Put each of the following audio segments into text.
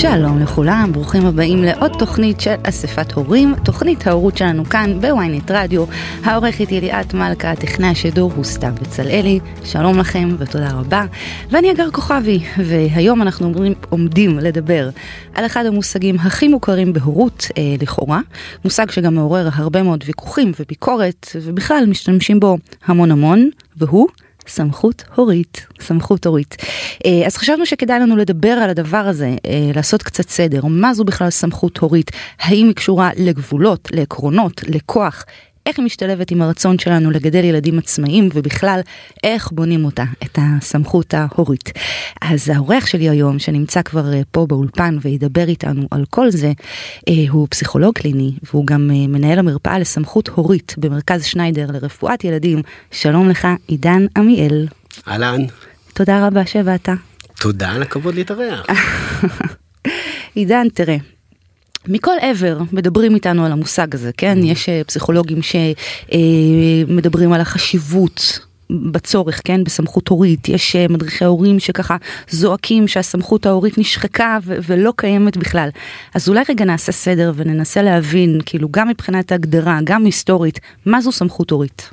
שלום לכולם, ברוכים הבאים לעוד תוכנית של אספת הורים, תוכנית ההורות שלנו כאן בוויינט רדיו. העורכת היא ליאת מלכה, טכנאי השידור הוא סתיו בצלאלי, שלום לכם ותודה רבה. ואני אגר כוכבי, והיום אנחנו עומדים, עומדים לדבר על אחד המושגים הכי מוכרים בהורות אה, לכאורה, מושג שגם מעורר הרבה מאוד ויכוחים וביקורת, ובכלל משתמשים בו המון המון, והוא סמכות הורית, סמכות הורית. אה, אז חשבנו שכדאי לנו לדבר על הדבר הזה, אה, לעשות קצת סדר, מה זו בכלל סמכות הורית, האם היא קשורה לגבולות, לעקרונות, לכוח, איך היא משתלבת עם הרצון שלנו לגדל ילדים עצמאיים ובכלל איך בונים אותה, את הסמכות ההורית. אז העורך שלי היום שנמצא כבר אה, פה באולפן וידבר איתנו על כל זה, הוא פסיכולוג קליני והוא גם מנהל המרפאה לסמכות הורית במרכז שניידר לרפואת ילדים. שלום לך עידן עמיאל. אהלן. תודה רבה שבאת. תודה על הכבוד להתארח. עידן, תראה. מכל עבר מדברים איתנו על המושג הזה, כן? יש פסיכולוגים שמדברים על החשיבות בצורך, כן? בסמכות הורית. יש מדריכי הורים שככה זועקים שהסמכות ההורית נשחקה ו- ולא קיימת בכלל. אז אולי רגע נעשה סדר וננסה להבין, כאילו, גם מבחינת ההגדרה, גם היסטורית, מה זו סמכות הורית?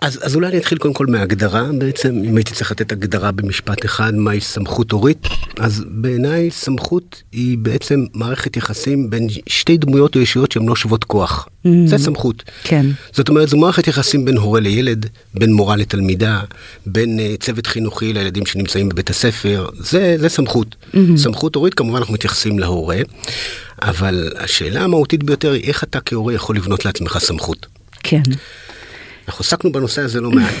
אז, אז אולי אני אתחיל קודם כל מהגדרה בעצם, אם הייתי צריך לתת הגדרה במשפט אחד, מהי סמכות הורית, אז בעיניי סמכות היא בעצם מערכת יחסים בין שתי דמויות או ישויות שהן לא שוות כוח. Mm-hmm. זה סמכות. כן. זאת אומרת, זו מערכת יחסים בין הורה לילד, בין מורה לתלמידה, בין uh, צוות חינוכי לילדים שנמצאים בבית הספר, זה, זה סמכות. Mm-hmm. סמכות הורית, כמובן אנחנו מתייחסים להורה, אבל השאלה המהותית ביותר היא איך אתה כהורה יכול לבנות לעצמך סמכות. כן. אנחנו עסקנו בנושא הזה לא מעט.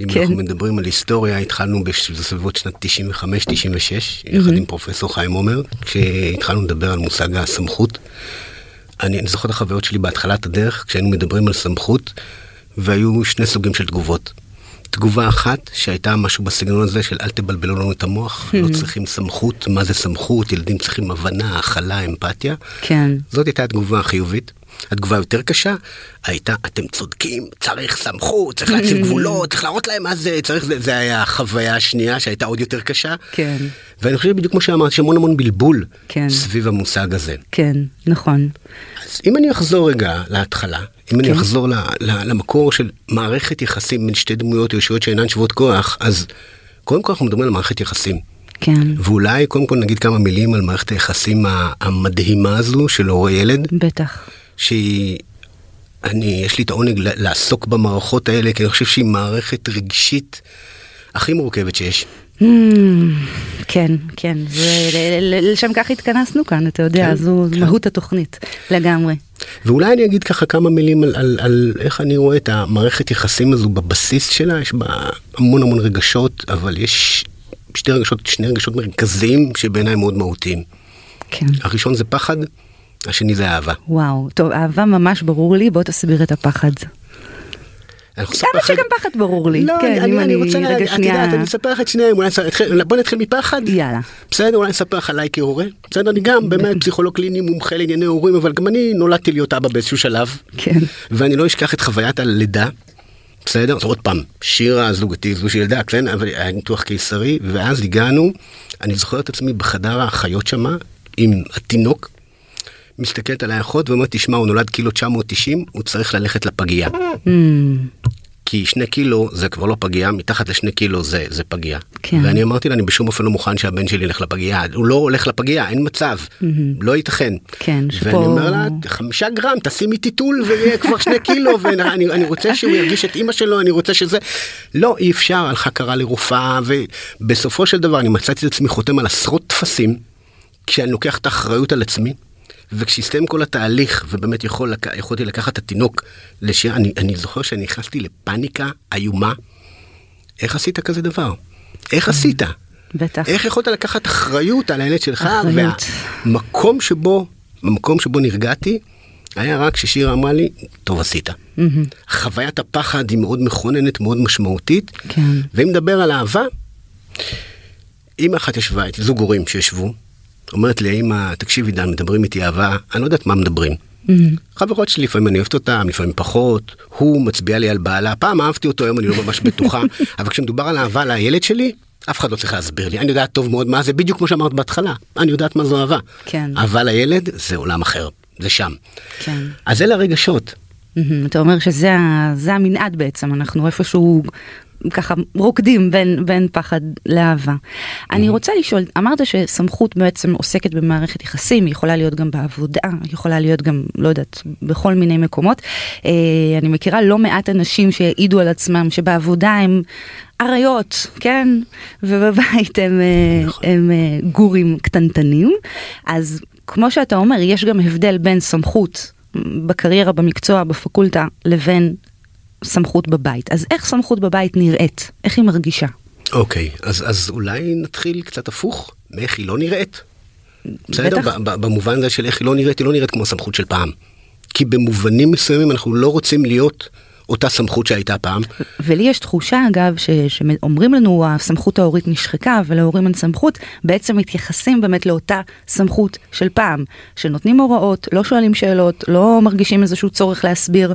אם כן. אנחנו מדברים על היסטוריה, התחלנו בסביבות שנת 95-96, יחד עם פרופסור חיים עומר, כשהתחלנו לדבר על מושג הסמכות. אני, אני זוכר את החוויות שלי בהתחלת הדרך, כשהיינו מדברים על סמכות, והיו שני סוגים של תגובות. תגובה אחת שהייתה משהו בסגנון הזה של אל תבלבלו לנו את המוח, לא צריכים סמכות, מה זה סמכות, ילדים צריכים הבנה, הכלה, אמפתיה. כן. זאת הייתה התגובה החיובית. התגובה היותר קשה הייתה אתם צודקים צריך סמכות צריך להציב גבולות צריך להראות להם מה זה צריך זה זה היה החוויה השנייה שהייתה עוד יותר קשה כן. ואני חושב בדיוק כמו שאמרת שהמון המון בלבול כן. סביב המושג הזה. כן, נכון. אז אם אני אחזור רגע להתחלה אם אני כן. אחזור ל- ל- למקור של מערכת יחסים בין שתי דמויות או ישויות שאינן שוות כוח אז קודם כל אנחנו מדברים על מערכת יחסים. כן. ואולי קודם כל נגיד כמה מילים על מערכת היחסים המדהימה הזו של הורה ילד. בטח. שהיא, אני, יש לי את העונג לעסוק במערכות האלה, כי אני חושב שהיא מערכת רגשית הכי מורכבת שיש. Mm, כן, כן, ולשם כך התכנסנו כאן, אתה יודע, כן, זו כן. מהות התוכנית, לגמרי. ואולי אני אגיד ככה כמה מילים על, על, על איך אני רואה את המערכת יחסים הזו בבסיס שלה, יש בה המון המון רגשות, אבל יש שתי רגשות, שני רגשות מרכזיים שבעיניי מאוד מהותיים. כן. הראשון זה פחד, השני זה אהבה. וואו, טוב, אהבה ממש ברור לי, בוא תסביר את הפחד. לך- שגם פחד ברור לי. לא, כן, אני, אני, אני רוצה, רגע את שנייה- יודעת, אני אספר לך את שניהם, בוא נתחיל מפחד. יאללה. בסדר, אולי נספר לך עליי כהורה. בסדר, אני גם באמת פסיכולוג קליני מומחה לענייני הורים, אבל גם אני נולדתי להיות אבא באיזשהו שלב. כן. ואני לא אשכח את חוויית הלידה. בסדר? אז עוד פעם, שירה זוגתי, זו שילדה, כן? אבל היה ניתוח קיסרי, ואז הגענו, אני זוכר את עצמי בחדר האחיות שמה, עם התינוק, מסתכלת על האחות ואומרת, תשמע, הוא נולד קילו 990, הוא צריך ללכת לפגייה. Mm, כי שני קילו זה כבר לא פגייה, מתחת לשני קילו זה, זה פגייה. כן. ואני אמרתי לה, אני בשום אופן לא מוכן שהבן שלי ילך לפגייה, הוא לא הולך לפגייה, אין מצב, לא ייתכן. כן, שפה- ואני אומר לה, חמישה גרם, תשימי טיטול ויהיה כבר שני קילו, ואני אני רוצה שהוא ירגיש את אימא שלו, אני רוצה שזה... לא, אי אפשר, הלכה קרא לרופאה, ובסופו של דבר אני מצאתי את עצמי חותם על עשרות טפסים, כשאני לוקח את האחריות על עצמי. וכשהסתיים כל התהליך ובאמת יכול. יכולתי לקחת את התינוק לשיר, אני, אני זוכר שאני נכנסתי לפאניקה איומה. איך עשית כזה דבר? איך עשית? בטח. איך יכולת לקחת אחריות על הילד שלך? אחריות. והמקום שבו, במקום שבו נרגעתי, היה רק ששירה אמרה לי, טוב עשית. חוויית הפחד היא מאוד מכוננת, מאוד משמעותית. כן. ואם נדבר על אהבה, אמא אחת ישבה איתי, זוג הורים שישבו, אומרת לי האמא, תקשיבי דן, מדברים איתי אהבה, אני לא יודעת מה מדברים. חברות שלי לפעמים אני אוהבת אותם, לפעמים פחות, הוא מצביע לי על בעלה, פעם אהבתי אותו, היום אני לא ממש בטוחה, אבל כשמדובר על אהבה לילד שלי, אף אחד לא צריך להסביר לי, אני יודעת טוב מאוד מה זה, בדיוק כמו שאמרת בהתחלה, אני יודעת מה זו אהבה. כן. אהבה לילד זה עולם אחר, זה שם. כן. אז אלה הרגשות. מהמם, אתה אומר שזה המנעד בעצם, אנחנו איפשהו ככה רוקדים בין, בין פחד לאהבה. אני רוצה לשאול, אמרת שסמכות בעצם עוסקת במערכת יחסים, היא יכולה להיות גם בעבודה, היא יכולה להיות גם, לא יודעת, בכל מיני מקומות. אה, אני מכירה לא מעט אנשים שהעידו על עצמם שבעבודה הם אריות, כן? ובבית הם, אה, נכון. הם אה, גורים קטנטנים. אז כמו שאתה אומר, יש גם הבדל בין סמכות בקריירה, במקצוע, בפקולטה, לבין סמכות בבית. אז איך סמכות בבית נראית? איך היא מרגישה? אוקיי, אז, אז אולי נתחיל קצת הפוך, מאיך היא לא נראית. בסדר? במובן הזה של איך היא לא נראית, היא לא נראית כמו הסמכות של פעם. כי במובנים מסוימים אנחנו לא רוצים להיות אותה סמכות שהייתה פעם. ולי יש תחושה אגב ש- שאומרים לנו הסמכות ההורית נשחקה ולהורים אין סמכות, בעצם מתייחסים באמת לאותה סמכות של פעם, שנותנים הוראות, לא שואלים שאלות, לא מרגישים איזשהו צורך להסביר,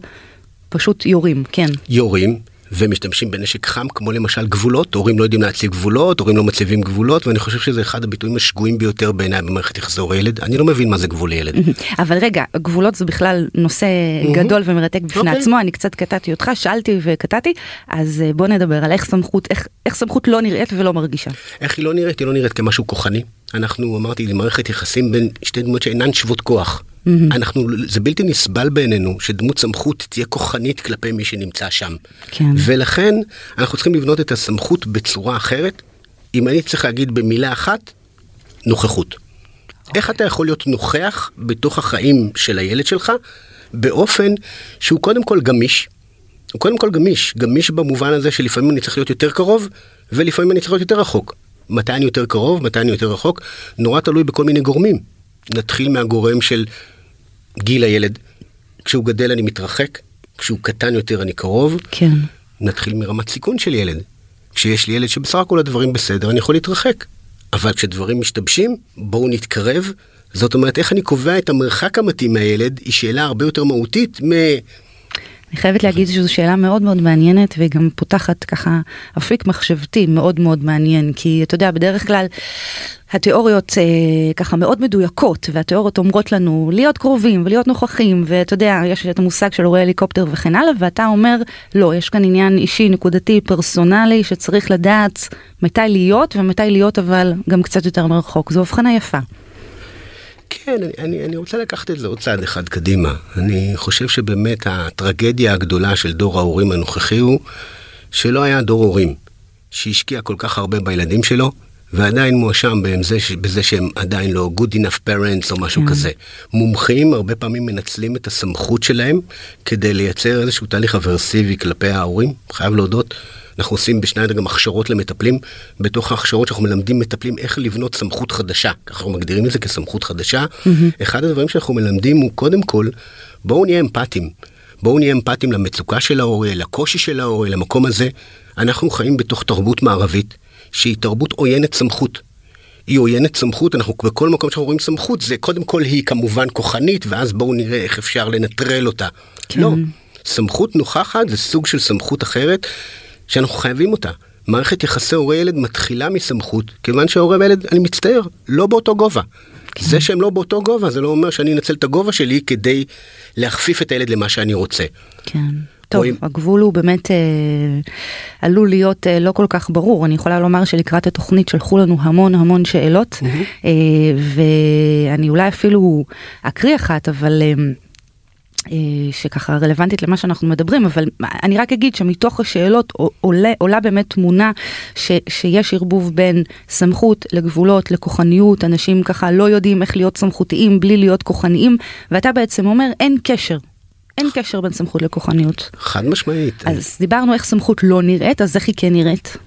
פשוט יורים, כן. יורים ומשתמשים בנשק חם כמו למשל גבולות, הורים לא יודעים להציב גבולות, הורים לא מציבים גבולות ואני חושב שזה אחד הביטויים השגויים ביותר בעיניי במערכת יחסי הורה ילד, אני לא מבין מה זה גבול לילד. אבל רגע, גבולות זה בכלל נושא גדול ומרתק בפני אוקיי. עצמו, אני קצת קטעתי אותך, שאלתי וקטעתי, אז אה, בוא נדבר על איך סמכות, איך, איך סמכות לא נראית ולא מרגישה. איך היא לא נראית? היא לא נראית כמשהו כוחני. אנחנו, אמרתי, זה מערכת יחסים בין שתי דמויות שאינן שוות כוח. אנחנו, זה בלתי נסבל בעינינו שדמות סמכות תהיה כוחנית כלפי מי שנמצא שם. כן. ולכן אנחנו צריכים לבנות את הסמכות בצורה אחרת. אם אני צריך להגיד במילה אחת, נוכחות. איך אתה יכול להיות נוכח בתוך החיים של הילד שלך באופן שהוא קודם כל גמיש. הוא קודם כל גמיש, גמיש במובן הזה שלפעמים אני צריך להיות יותר קרוב ולפעמים אני צריך להיות יותר רחוק. מתי אני יותר קרוב, מתי אני יותר רחוק, נורא תלוי בכל מיני גורמים. נתחיל מהגורם של גיל הילד. כשהוא גדל אני מתרחק, כשהוא קטן יותר אני קרוב. כן. נתחיל מרמת סיכון של ילד. כשיש לי ילד שבסך הכל הדברים בסדר, אני יכול להתרחק. אבל כשדברים משתבשים, בואו נתקרב. זאת אומרת, איך אני קובע את המרחק המתאים מהילד, היא שאלה הרבה יותר מהותית מ... אני חייבת להגיד שזו שאלה מאוד מאוד מעניינת והיא גם פותחת ככה אפיק מחשבתי מאוד מאוד מעניין כי אתה יודע בדרך כלל התיאוריות אה, ככה מאוד מדויקות והתיאוריות אומרות לנו להיות קרובים ולהיות נוכחים ואתה יודע יש את המושג של הורי הליקופטר וכן הלאה ואתה אומר לא יש כאן עניין אישי נקודתי פרסונלי שצריך לדעת מתי להיות ומתי להיות אבל גם קצת יותר מרחוק זו הבחנה יפה. כן, אני, אני, אני רוצה לקחת את זה עוד צעד אחד קדימה. אני חושב שבאמת הטרגדיה הגדולה של דור ההורים הנוכחי הוא שלא היה דור הורים שהשקיע כל כך הרבה בילדים שלו, ועדיין מואשם בזה, בזה שהם עדיין לא good enough parents או משהו כן. כזה. מומחים הרבה פעמים מנצלים את הסמכות שלהם כדי לייצר איזשהו תהליך אברסיבי כלפי ההורים, חייב להודות. אנחנו עושים בשניידר גם הכשרות למטפלים. בתוך ההכשרות שאנחנו מלמדים מטפלים איך לבנות סמכות חדשה, ככה אנחנו מגדירים את זה כסמכות חדשה. אחד הדברים שאנחנו מלמדים הוא קודם כל, בואו נהיה אמפתיים. בואו נהיה אמפתיים למצוקה של ההורה, לקושי של ההורה, למקום הזה. אנחנו חיים בתוך תרבות מערבית, שהיא תרבות עוינת סמכות. היא עוינת סמכות, אנחנו בכל מקום שאנחנו רואים סמכות, זה קודם כל היא כמובן כוחנית, ואז בואו נראה איך אפשר לנטרל אותה. כן. לא, סמכות נוכחת זה סוג של סמכות אחרת, שאנחנו חייבים אותה. מערכת יחסי הורה ילד מתחילה מסמכות, כיוון שההורה והילד, אני מצטער, לא באותו גובה. כן. זה שהם לא באותו גובה, זה לא אומר שאני אנצל את הגובה שלי כדי להכפיף את הילד למה שאני רוצה. כן. טוב, רואים- הגבול הוא באמת אה, עלול להיות אה, לא כל כך ברור. אני יכולה לומר שלקראת התוכנית שלחו לנו המון המון שאלות, אה, ואני אולי אפילו אקריא אחת, אבל... אה, שככה רלוונטית למה שאנחנו מדברים, אבל אני רק אגיד שמתוך השאלות עולה, עולה באמת תמונה ש, שיש ערבוב בין סמכות לגבולות, לכוחניות, אנשים ככה לא יודעים איך להיות סמכותיים בלי להיות כוחניים, ואתה בעצם אומר אין קשר, אין קשר בין סמכות לכוחניות. חד משמעית. אז דיברנו איך סמכות לא נראית, אז איך היא כן נראית?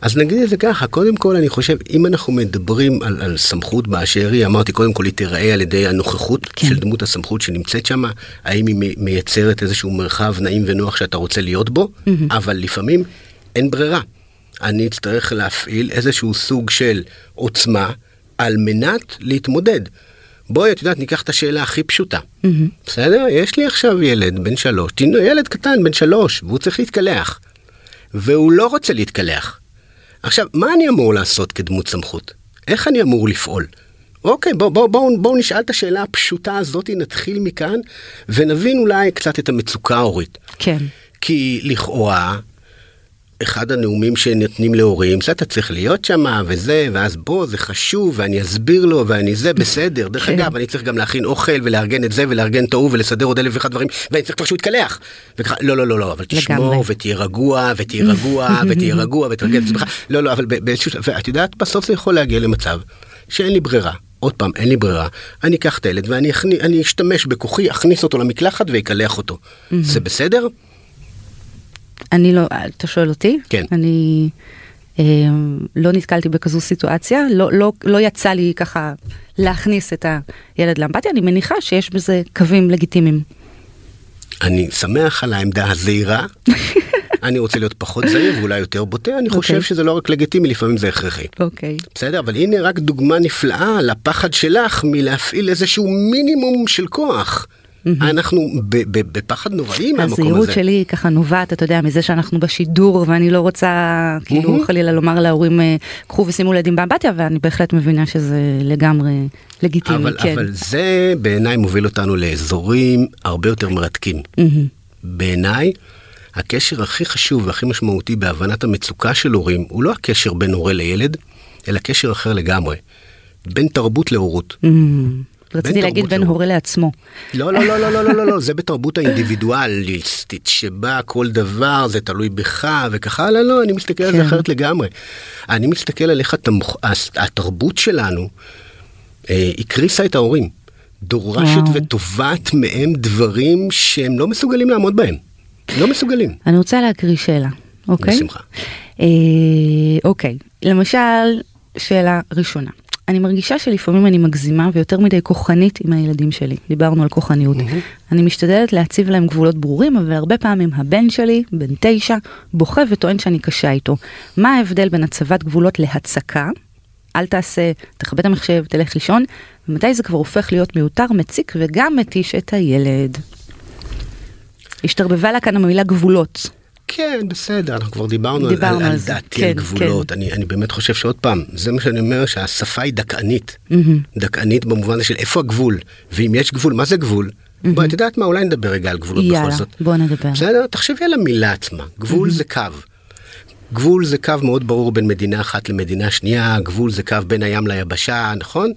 אז נגיד את זה ככה, קודם כל אני חושב, אם אנחנו מדברים על, על סמכות באשר היא, אמרתי קודם כל היא תיראה על ידי הנוכחות כן. של דמות הסמכות שנמצאת שם, האם היא מייצרת איזשהו מרחב נעים ונוח שאתה רוצה להיות בו, mm-hmm. אבל לפעמים אין ברירה. אני אצטרך להפעיל איזשהו סוג של עוצמה על מנת להתמודד. בואי, את יודעת, ניקח את השאלה הכי פשוטה. בסדר? יש לי עכשיו ילד בן שלוש, תראו, ילד קטן בן שלוש, והוא צריך להתקלח. והוא לא רוצה להתקלח. עכשיו, מה אני אמור לעשות כדמות סמכות? איך אני אמור לפעול? אוקיי, בואו בוא, בוא, בוא נשאל את השאלה הפשוטה הזאת, נתחיל מכאן, ונבין אולי קצת את המצוקה ההורית. כן. כי לכאורה, אחד הנאומים שנותנים להורים, זה אתה צריך להיות שם וזה, ואז בוא, זה חשוב, ואני אסביר לו, ואני זה, בסדר. דרך כן. אגב, אני צריך גם להכין אוכל, ולארגן את זה, ולארגן את ההוא, ולסדר עוד אלף ואחד דברים, ואני צריך כבר שהוא יתקלח. וככה, לא, לא, לא, לא, אבל תשמור. ותהיה רגוע, ותהיה רגוע, ותהיה רגוע, ותרגל את עצמך. לא, לא, אבל באיזשהו ואת יודעת, בסוף זה יכול להגיע למצב שאין לי ברירה. עוד פעם, אין לי ברירה, אני אקח את הילד ואני אכני- אשתמש בכוחי, אכניס אותו למקלחת ואקלח אותו. זה בסדר? אני לא, אתה שואל אותי? כן. אני אה, לא נתקלתי בכזו סיטואציה, לא, לא, לא יצא לי ככה להכניס את הילד לאמפתיה, אני מניחה שיש בזה קווים לגיטימיים. אני שמח על העמדה הזהירה. אני רוצה להיות פחות זהיר ואולי יותר בוטה, אני חושב אוקיי. שזה לא רק לגיטימי, לפעמים זה הכרחי. אוקיי. בסדר, אבל הנה רק דוגמה נפלאה לפחד שלך מלהפעיל איזשהו מינימום של כוח. אנחנו ב- ב- בפחד נוראי מהמקום הזהירות הזה. שלי ככה נובעת, אתה יודע, מזה שאנחנו בשידור ואני לא רוצה כאילו. חלילה לומר להורים אה, קחו ושימו ילדים באמפתיה, ואני בהחלט מבינה שזה לגמרי לגיטימי, אבל, כן. אבל זה בעיניי מוביל אותנו לאזורים הרבה יותר מרתקים. מהמם. בעיניי, הקשר הכי חשוב והכי משמעותי בהבנת המצוקה של הורים, הוא לא הקשר בין הורה לילד, אלא קשר אחר לגמרי. בין תרבות להורות. מהמם. רציתי להגיד בין הורה לעצמו. לא, לא, לא, לא, לא, לא, לא, לא, זה בתרבות האינדיבידואליסטית, שבה כל דבר זה תלוי בך וכך הלאה, לא, אני מסתכל על זה כן. אחרת לגמרי. אני מסתכל על איך התרבות שלנו אה, הקריסה את ההורים, דורשת ותובעת מהם דברים שהם לא מסוגלים לעמוד בהם. לא מסוגלים. אני רוצה להקריא שאלה, אוקיי? בשמחה. אה, אוקיי, למשל, שאלה ראשונה. אני מרגישה שלפעמים אני מגזימה ויותר מדי כוחנית עם הילדים שלי. דיברנו על כוחניות. אני משתדלת להציב להם גבולות ברורים, אבל הרבה פעמים הבן שלי, בן תשע, בוכה וטוען שאני קשה איתו. מה ההבדל בין הצבת גבולות להצקה? אל תעשה, תכבד את המחשב, תלך לישון, ומתי זה כבר הופך להיות מיותר, מציק וגם מתיש את הילד. השתרבבה לה כאן המילה גבולות. כן, בסדר, אנחנו כבר דיברנו, דיברנו על, על על דעתי כן, על גבולות. אני, אני באמת חושב שעוד פעם, זה מה שאני אומר, שהשפה היא דכאנית. מהמם. דכאנית במובן של איפה הגבול, ואם יש גבול, מה זה גבול? בואי, את יודעת מה, אולי נדבר רגע על גבולות בכל יאללה, זאת. בוא נדבר. בסדר? תחשבי על המילה עצמה, גבול זה קו. גבול זה קו מאוד ברור בין מדינה אחת למדינה שנייה, גבול זה קו בין הים ליבשה, נכון?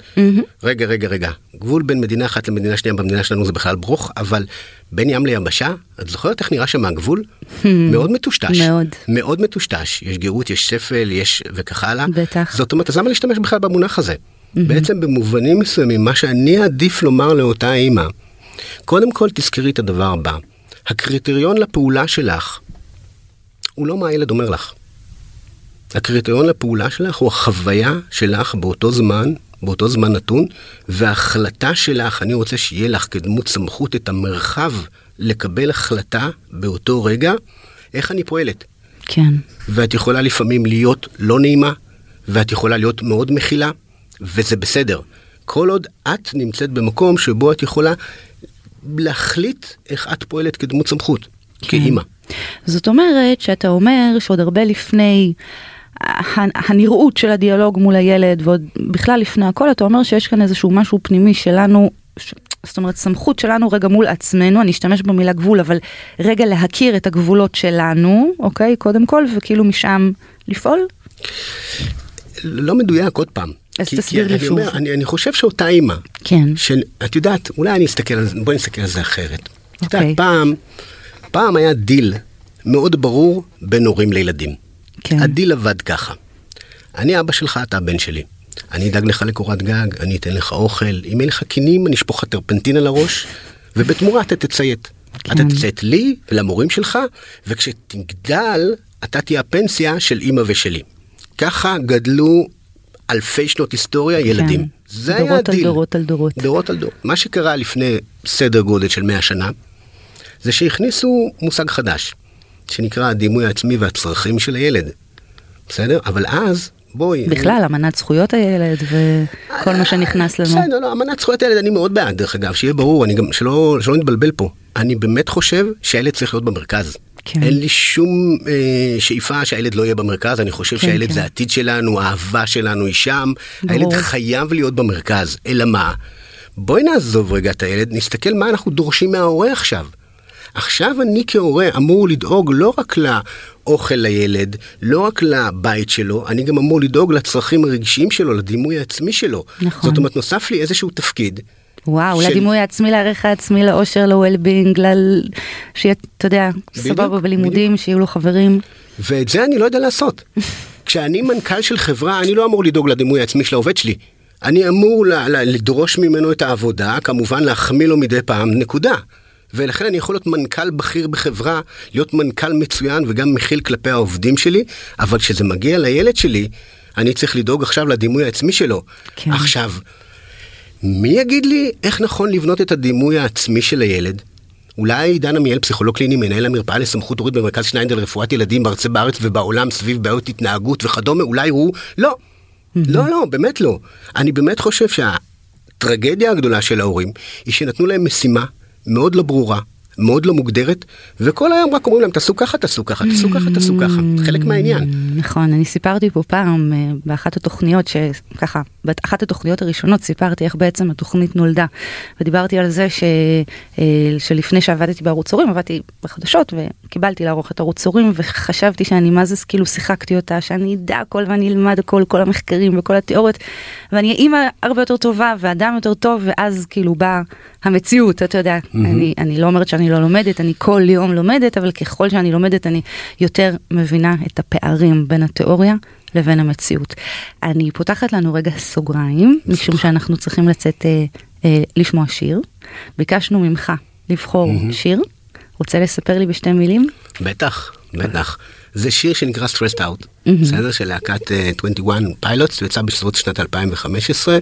רגע, רגע, רגע. גבול בין מדינה אחת למדינה שנייה במדינה שלנו זה בכלל ברוך, אבל בין ים ליבשה, את זוכרת איך נראה שם הגבול? מאוד מטושטש. מאוד. מאוד מטושטש. יש גאות, יש שפל, יש וכך הלאה. בטח. זאת אומרת, אז למה להשתמש בכלל במונח הזה? בעצם במובנים מסוימים, מה שאני עדיף לומר לאותה אימא, קודם כל תזכרי את הדבר הבא, הקריטריון לפעולה שלך הוא לא מה הילד אומר לך. הקריטריון לפעולה שלך הוא החוויה שלך באותו זמן, באותו זמן נתון, וההחלטה שלך, אני רוצה שיהיה לך כדמות סמכות את המרחב לקבל החלטה באותו רגע, איך אני פועלת. כן. ואת יכולה לפעמים להיות לא נעימה, ואת יכולה להיות מאוד מכילה, וזה בסדר. כל עוד את נמצאת במקום שבו את יכולה להחליט איך את פועלת כדמות סמכות, כן. כאימא. זאת אומרת שאתה אומר שעוד הרבה לפני הנראות של הדיאלוג מול הילד ועוד בכלל לפני הכל אתה אומר שיש כאן איזשהו משהו פנימי שלנו. ש- זאת אומרת סמכות שלנו רגע מול עצמנו אני אשתמש במילה גבול אבל רגע להכיר את הגבולות שלנו אוקיי קודם כל וכאילו משם לפעול לא מדויק עוד פעם. אז כי- תסביר כי לי אני שוב. אומר, אני, אני חושב שאותה אימא, כן שאת יודעת, אולי אני אסתכל על זה, בואי נסתכל על זה אחרת. את אוקיי. יודעת, פעם, פעם היה דיל מאוד ברור בין הורים לילדים. כן. הדיל עבד ככה. אני אבא שלך, אתה הבן שלי. אני אדאג לך לקורת גג, אני אתן לך אוכל, אם אין לך כינים, אני אשפוך לך טרפנטין על הראש, ובתמורה אתה תציית. כן. אתה תציית לי ולמורים שלך, וכשתגדל, אתה תהיה הפנסיה של אימא ושלי. ככה גדלו אלפי שנות היסטוריה ילדים. זה היה כן. דורות על דורות. דורות על דורות. דורות על דורות. מה שקרה לפני סדר גודל של 100 שנה, זה שהכניסו מושג חדש, שנקרא הדימוי העצמי והצרכים של הילד. בסדר? אבל אז בואי. בכלל, אני... אמנת זכויות הילד וכל מה שנכנס לנו. בסדר, לא, אמנת זכויות הילד אני מאוד בעד, דרך אגב, שיהיה ברור, אני גם, שלא, שלא נתבלבל פה. אני באמת חושב שהילד צריך להיות במרכז. כן. אין לי שום אה, שאיפה שהילד לא יהיה במרכז, אני חושב כן, שהילד כן. זה העתיד שלנו, האהבה שלנו היא שם, ברור. הילד חייב להיות במרכז, אלא מה? בואי נעזוב רגע את הילד, נסתכל מה אנחנו דורשים מההורה עכשיו. עכשיו אני כהורה אמור לדאוג לא רק לאוכל לילד, לא רק לבית שלו, אני גם אמור לדאוג לצרכים הרגשיים שלו, לדימוי העצמי שלו. נכון. זאת אומרת, נוסף לי איזשהו תפקיד. וואו, של- לדימוי העצמי, לערך העצמי, לאושר, ל-well-being, ל... שיהיה, אתה יודע, סבבה בלימודים, שיהיו לו חברים. ואת זה אני לא יודע לעשות. כשאני מנכ"ל של חברה, אני לא אמור לדאוג לדימוי העצמי של העובד שלי. אני אמור ל- ל- לדרוש ממנו את העבודה, כמובן להחמיא לו מדי פעם, נקודה. ולכן אני יכול להיות מנכ"ל בכיר בחברה, להיות מנכ"ל מצוין וגם מכיל כלפי העובדים שלי, אבל כשזה מגיע לילד שלי, אני צריך לדאוג עכשיו לדימוי העצמי שלו. כן. עכשיו, מי יגיד לי איך נכון לבנות את הדימוי העצמי של הילד? אולי דן עמיאל, פסיכולוג קליני, מנהל המרפאה לסמכות הורית במרכז שניידר לרפואת ילדים בארצ... בארץ ובעולם סביב בעיות התנהגות וכדומה, אולי הוא... לא. לא, לא, באמת לא. אני באמת חושב שהטרגדיה הגדולה של ההורים היא שנתנו להם משימה מאוד לא ברורה, מאוד לא מוגדרת, וכל היום רק אומרים להם תעשו ככה, תעשו ככה, תעשו ככה, תעשו ככה. חלק מהעניין. נכון, אני סיפרתי פה פעם אה, באחת התוכניות שככה, באחת התוכניות הראשונות סיפרתי איך בעצם התוכנית נולדה. ודיברתי על זה ש, אה, שלפני שעבדתי בערוץ הורים עבדתי בחדשות וקיבלתי לערוך את ערוץ הורים וחשבתי שאני מה זה כאילו שיחקתי אותה שאני אדע הכל ואני אלמד הכל כל המחקרים וכל התיאוריות ואני אימא הרבה יותר טובה ואדם יותר טוב ואז כאילו באה המציאות אתה יודע אני לא אומרת שאני לא לומדת אני כל יום לומדת אבל ככל שאני לומדת אני יותר מבינה את הפערים בין התיאוריה לבין המציאות. אני פותחת לנו רגע סוגריים משום שאנחנו צריכים לצאת אה, אה, לשמוע שיר. ביקשנו ממך לבחור שיר. רוצה לספר לי בשתי מילים? בטח, בטח. זה שיר שנקרא Stressed Out, בסדר? של להקת אה, 21 Pilots, יצא בסביבות שנת 2015.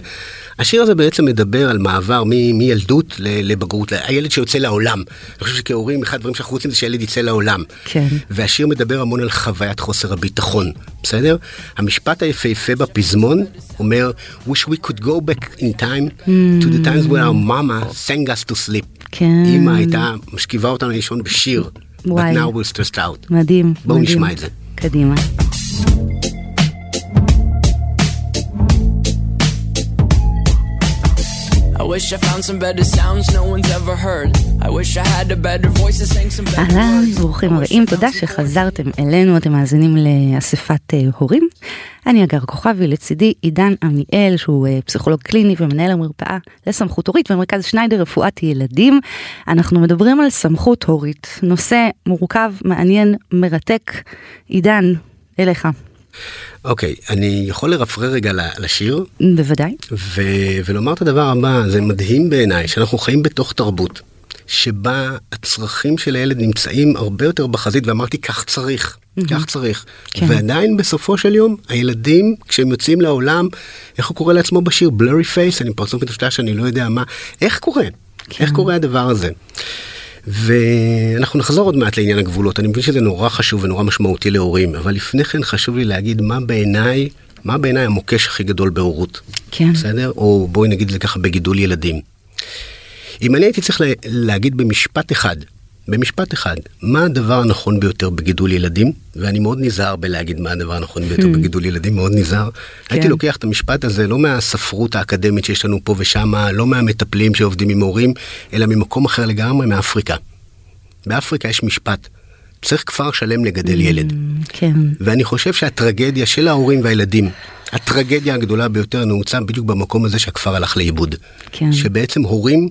השיר הזה בעצם מדבר על מעבר מ- מילדות לבגרות, הילד שיוצא לעולם. אני חושב שכהורים, אחד הדברים שאנחנו רוצים זה שהילד יצא לעולם. כן. והשיר מדבר המון על חוויית חוסר הביטחון, בסדר? המשפט היפהפה בפזמון אומר, wish we could go back in time to the times where our mama sang us to sleep. כן. אמא הייתה משכיבה אותנו לישון בשיר. וואי. But now we're stressed out. מדהים. בואו מדהים. נשמע את זה. קדימה. Wish I found some better sounds no one's ever heard. I wish I had a better voice that sang some better אהלן, words. ברוכים I wish הבאים, תודה. שחזרתם אלינו, אתם מאזינים לאספת אה, הורים. אני אגר כוכבי, לצידי עידן עמיאל, שהוא אה, פסיכולוג קליני ומנהל המרפאה לסמכות הורית במרכז שניידר רפואת ילדים. אנחנו מדברים על סמכות הורית, נושא מורכב, מעניין, מרתק. עידן, אליך. אוקיי, אני יכול לרפרר רגע לשיר, בוודאי. ו- ולומר את הדבר הבא, זה מדהים בעיניי, שאנחנו חיים בתוך תרבות, שבה הצרכים של הילד נמצאים הרבה יותר בחזית, ואמרתי כך צריך, כך צריך. כן. ועדיין בסופו של יום, הילדים, כשהם יוצאים לעולם, איך הוא קורא לעצמו בשיר? blurry face, אני פרצוף מטושטש, שאני לא יודע מה, איך קורה? איך קורה הדבר הזה? ואנחנו נחזור עוד מעט לעניין הגבולות, אני מבין שזה נורא חשוב ונורא משמעותי להורים, אבל לפני כן חשוב לי להגיד מה בעיניי, מה בעיניי המוקש הכי גדול בהורות. כן. בסדר? או בואי נגיד את זה ככה בגידול ילדים. אם אני הייתי צריך לה- להגיד במשפט אחד, במשפט אחד, מה הדבר הנכון ביותר בגידול ילדים, ואני מאוד נזהר בלהגיד מה הדבר הנכון ביותר בגידול ילדים, מאוד נזהר. הייתי לוקח את המשפט הזה לא מהספרות האקדמית שיש לנו פה ושם, לא מהמטפלים שעובדים עם הורים, אלא ממקום אחר לגמרי, מאפריקה. באפריקה יש משפט, צריך כפר שלם לגדל ילד. כן. ואני חושב שהטרגדיה של ההורים והילדים, הטרגדיה הגדולה ביותר נעוצה בדיוק במקום הזה שהכפר הלך לאיבוד. כן. שבעצם הורים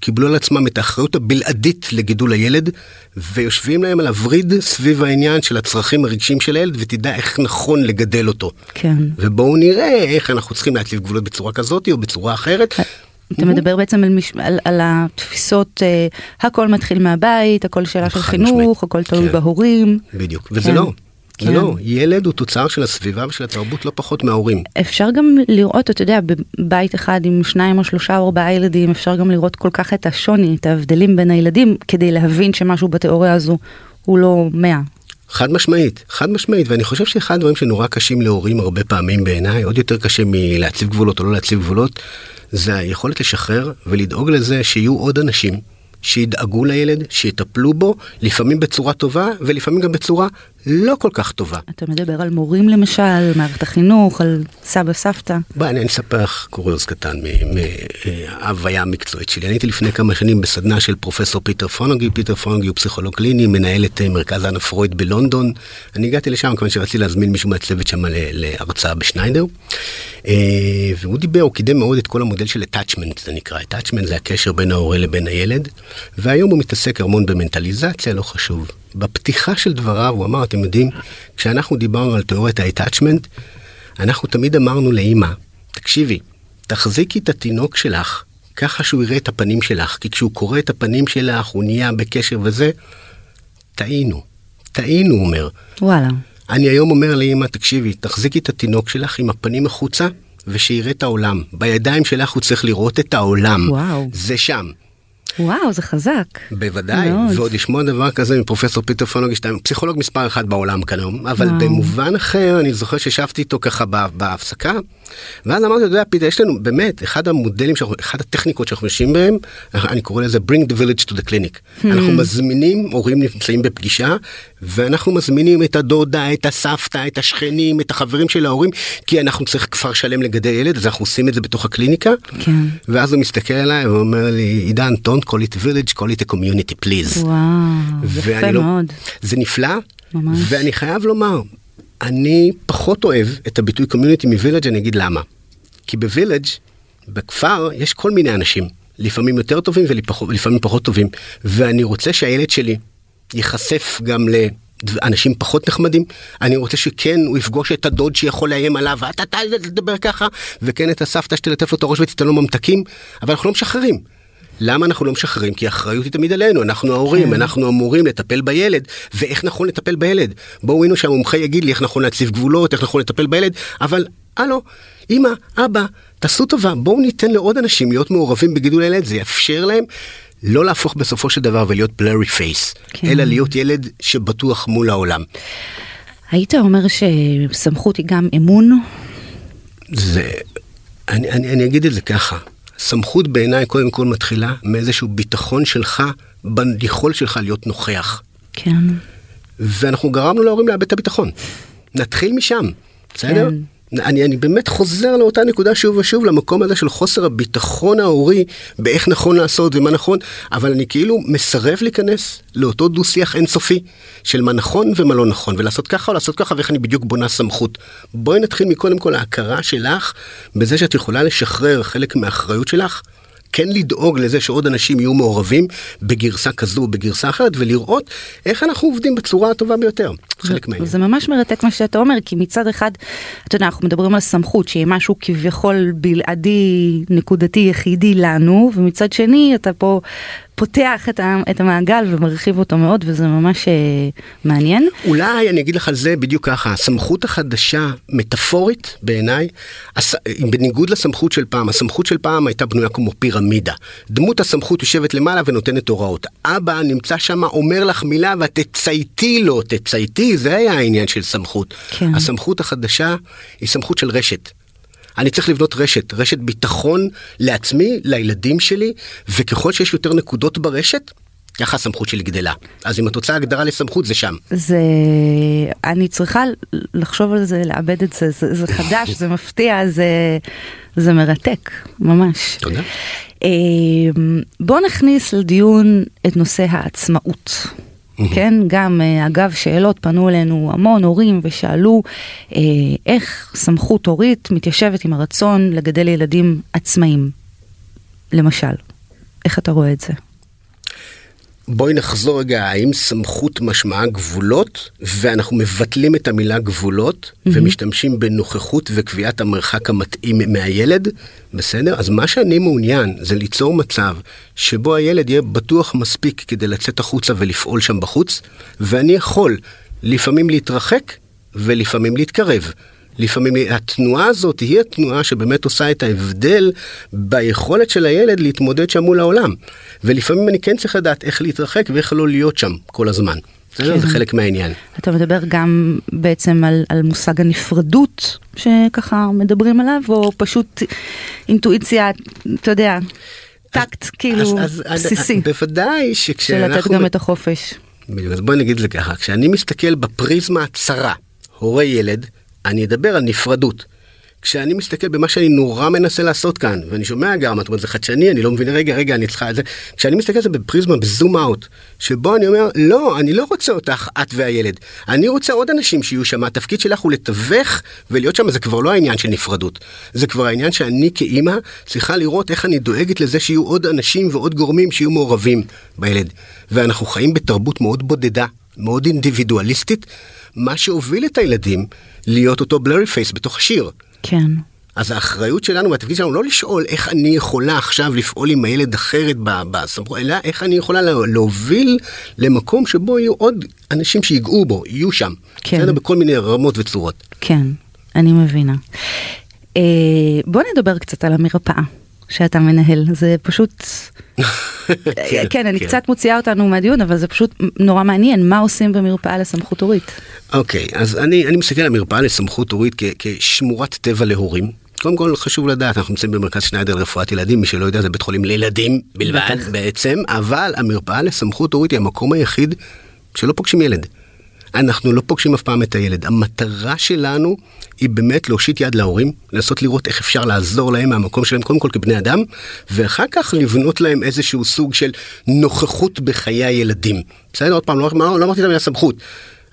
קיבלו על עצמם את האחריות הבלעדית לגידול הילד, ויושבים להם על הווריד סביב העניין של הצרכים הרגשיים של הילד, ותדע איך נכון לגדל אותו. כן. ובואו נראה איך אנחנו צריכים להצליב גבולות בצורה כזאת או בצורה אחרת. אתה מדבר בעצם על, מש... על, על התפיסות, אה, הכל מתחיל מהבית, הכל שאלה של חינוך, משמעית. הכל תלוי כן. בהורים. בדיוק, וזה כן. לא. זה כן. לא, ילד הוא תוצר של הסביבה ושל התרבות לא פחות מההורים. אפשר גם לראות, אתה יודע, בבית אחד עם שניים או שלושה או ארבעה ילדים, אפשר גם לראות כל כך את השוני, את ההבדלים בין הילדים, כדי להבין שמשהו בתיאוריה הזו הוא לא מאה. חד משמעית, חד משמעית, ואני חושב שאחד הדברים שנורא קשים להורים הרבה פעמים בעיניי, עוד יותר קשה מלהציב גבולות או לא להציב גבולות, זה היכולת לשחרר ולדאוג לזה שיהיו עוד אנשים שידאגו לילד, שיטפלו בו, לפעמים בצורה טובה ולפעמים גם בצורה לא כל כך טובה. אתה מדבר על מורים למשל, מערכת החינוך, על סבא סבתא. בואי אני אספר לך קוריוז קטן מההוויה המקצועית שלי. אני הייתי לפני כמה שנים בסדנה של פרופסור פיטר פונוגי, פיטר פונוגי הוא פסיכולוג קליני, מנהל את אה, מרכז אנה פרויד בלונדון. אני הגעתי לשם כיוון שרציתי להזמין מישהו מהצוות שם להרצאה בשניידר. אה, והוא דיבר, הוא קידם מאוד את כל המודל של attachment זה נקרא, attachment זה הקשר בין ההורה לבין הילד, והיום הוא מתעסק המון במנטליזציה, לא חשוב. בפתיחה של דבריו הוא אמר, אתם יודעים, כשאנחנו דיברנו על תיאוריית ה-attachment, אנחנו תמיד אמרנו לאימא, תקשיבי, תחזיקי את התינוק שלך, ככה שהוא יראה את הפנים שלך, כי כשהוא קורא את הפנים שלך, הוא נהיה בקשר וזה, טעינו, טעינו, הוא אומר. וואלה. אני היום אומר לאמא, תקשיבי, תחזיקי את התינוק שלך עם הפנים החוצה, ושיראה את העולם. בידיים שלך הוא צריך לראות את העולם. וואו. זה שם. וואו, זה חזק. בוודאי, מאוד. ועוד לשמוע דבר כזה מפרופסור פיטר פונוגי, פסיכולוג מספר אחד בעולם כיום, אבל וואו. במובן אחר, אני זוכר שישבתי איתו ככה בהפסקה, ואז אמרתי, אתה יודע, פיטר, יש לנו באמת, אחד המודלים, שאנחנו, אחד הטכניקות שאנחנו יושבים בהם, אני קורא לזה bring the village to the clinic. אנחנו מזמינים, הורים נמצאים בפגישה, ואנחנו מזמינים את הדודה, את הסבתא, את השכנים, את החברים של ההורים, כי אנחנו צריך כפר שלם לגדל ילד, אז אנחנו עושים את זה בתוך הקליניקה. כן. ואז הוא מסתכל עליי ואומר לי, עידן, don't call it village, call it a community please. וואו, יפה לא- מאוד. זה נפלא, ממש. ואני חייב לומר, אני פחות אוהב את הביטוי community מווילג', אני אגיד למה. כי בווילג', בכפר, יש כל מיני אנשים, לפעמים יותר טובים ולפעמים פחות טובים, ואני רוצה שהילד שלי ייחשף גם לאנשים פחות נחמדים, אני רוצה שכן הוא יפגוש את הדוד שיכול לאיים עליו, אתה אתה תדבר ככה, וכן את הסבתא שתלטף לו את הראש ותיתן לו ממתקים, אבל אנחנו לא משחררים. למה אנחנו לא משחררים? כי האחריות היא תמיד עלינו, אנחנו ההורים, כן. אנחנו אמורים לטפל בילד, ואיך נכון לטפל בילד. בואו הנה שהמומחה יגיד לי איך נכון להציב גבולות, איך נכון לטפל בילד, אבל הלו, אמא, אבא, תעשו טובה, בואו ניתן לעוד אנשים להיות מעורבים בגידול הילד, זה יאפשר להם לא להפוך בסופו של דבר ולהיות blurry face, כן. אלא להיות ילד שבטוח מול העולם. היית אומר שסמכות היא גם אמון? זה, אני, אני, אני אגיד את זה ככה, סמכות בעיניי קודם כל מתחילה מאיזשהו ביטחון שלך ביכולת שלך להיות נוכח. כן. ואנחנו גרמנו להורים לאבד את הביטחון. נתחיל משם, בסדר? כן. אני, אני באמת חוזר לאותה נקודה שוב ושוב, למקום הזה של חוסר הביטחון ההורי באיך נכון לעשות ומה נכון, אבל אני כאילו מסרב להיכנס לאותו דו שיח אינסופי של מה נכון ומה לא נכון, ולעשות ככה או לעשות ככה ואיך אני בדיוק בונה סמכות. בואי נתחיל מקודם כל ההכרה שלך בזה שאת יכולה לשחרר חלק מהאחריות שלך. כן לדאוג לזה שעוד אנשים יהיו מעורבים בגרסה כזו בגרסה אחרת ולראות איך אנחנו עובדים בצורה הטובה ביותר. חלק מהעניין. זה ממש מרתק מה שאתה אומר, כי מצד אחד, אתה יודע, אנחנו מדברים על סמכות, שהיא משהו כביכול בלעדי, נקודתי, יחידי לנו, ומצד שני, אתה פה פותח את, ה, את המעגל ומרחיב אותו מאוד, וזה ממש אה, מעניין. אולי אני אגיד לך על זה בדיוק ככה, הסמכות החדשה, מטאפורית בעיניי, הס... בניגוד לסמכות של פעם, הסמכות של פעם הייתה בנויה כמו פירמידה. דמות הסמכות יושבת למעלה ונותנת הוראות. אבא נמצא שם, אומר לך מילה ואת תצייתי לו, תצייתי, זה היה העניין של סמכות. כן. הסמכות החדשה היא סמכות של רשת. אני צריך לבנות רשת, רשת ביטחון לעצמי, לילדים שלי, וככל שיש יותר נקודות ברשת, ככה הסמכות שלי גדלה. אז אם את רוצה הגדרה לסמכות זה שם. זה, אני צריכה לחשוב על זה, לעבד את זה, זה, זה חדש, זה מפתיע, זה, זה מרתק, ממש. תודה. אה, בוא נכניס לדיון את נושא העצמאות. כן, גם אה, אגב שאלות פנו אלינו המון הורים ושאלו אה, איך סמכות הורית מתיישבת עם הרצון לגדל ילדים עצמאיים, למשל. איך אתה רואה את זה? בואי נחזור רגע, האם סמכות משמעה גבולות, ואנחנו מבטלים את המילה גבולות, mm-hmm. ומשתמשים בנוכחות וקביעת המרחק המתאים מהילד, בסדר? אז מה שאני מעוניין זה ליצור מצב שבו הילד יהיה בטוח מספיק כדי לצאת החוצה ולפעול שם בחוץ, ואני יכול לפעמים להתרחק ולפעמים להתקרב. לפעמים התנועה הזאת היא התנועה שבאמת עושה את ההבדל ביכולת של הילד להתמודד שם מול העולם. ולפעמים אני כן צריך לדעת איך להתרחק ואיך לא להיות שם כל הזמן. כן. זה חלק מהעניין. אתה מדבר גם בעצם על, על מושג הנפרדות שככה מדברים עליו, או פשוט אינטואיציה, אתה יודע, טקט כאילו אז- אז- בסיסי, בוודאי של לתת שכשאנחנו... גם את החופש. בדיוק, אז בואי נגיד את זה ככה, כשאני מסתכל בפריזמה הצרה, הורה ילד, אני אדבר על נפרדות. כשאני מסתכל במה שאני נורא מנסה לעשות כאן, ואני שומע גם, את אומרת, זה חדשני, אני לא מבין, רגע, רגע, אני צריכה את זה. כשאני מסתכל על זה בפריזמה, בזום אאוט, שבו אני אומר, לא, אני לא רוצה אותך, את והילד. אני רוצה עוד אנשים שיהיו שם, התפקיד שלך הוא לתווך ולהיות שם, זה כבר לא העניין של נפרדות. זה כבר העניין שאני כאימא צריכה לראות איך אני דואגת לזה שיהיו עוד אנשים ועוד גורמים שיהיו מעורבים בילד. ואנחנו חיים בתרבות מאוד בודדה, מאוד אינדיבידואליסטית, מה שהוביל את הילדים להיות אותו בלרי פייס בתוך השיר. כן. אז האחריות שלנו והתפקיד שלנו לא לשאול איך אני יכולה עכשיו לפעול עם הילד אחרת בסמכות, אלא איך אני יכולה לה- להוביל למקום שבו יהיו עוד אנשים שיגעו בו, יהיו שם. כן. בסדר? בכל מיני רמות וצורות. כן, אני מבינה. אה, בוא נדבר קצת על המרפאה שאתה מנהל, זה פשוט... אה, כן, אני קצת מוציאה אותנו מהדיון, אבל זה פשוט נורא מעניין, מה עושים במרפאה לסמכות הורית? אוקיי, אז אני, אני מסתכל על המרפאה לסמכות הורית כ- כשמורת טבע להורים. קודם כל חשוב לדעת, אנחנו נמצאים במרכז שניידר לרפואת ילדים, מי שלא יודע זה בית חולים לילדים בלבד. בעצם, אבל המרפאה לסמכות הורית היא המקום היחיד שלא פוגשים ילד. אנחנו לא פוגשים אף פעם את הילד. המטרה שלנו היא באמת להושיט יד להורים, לנסות לראות איך אפשר לעזור להם מהמקום שלהם, קודם כל כבני אדם, ואחר כך לבנות להם איזשהו סוג של נוכחות בחיי הילדים. בסדר? עוד פעם, לא, לא, לא אמרתי את המילה סמכות.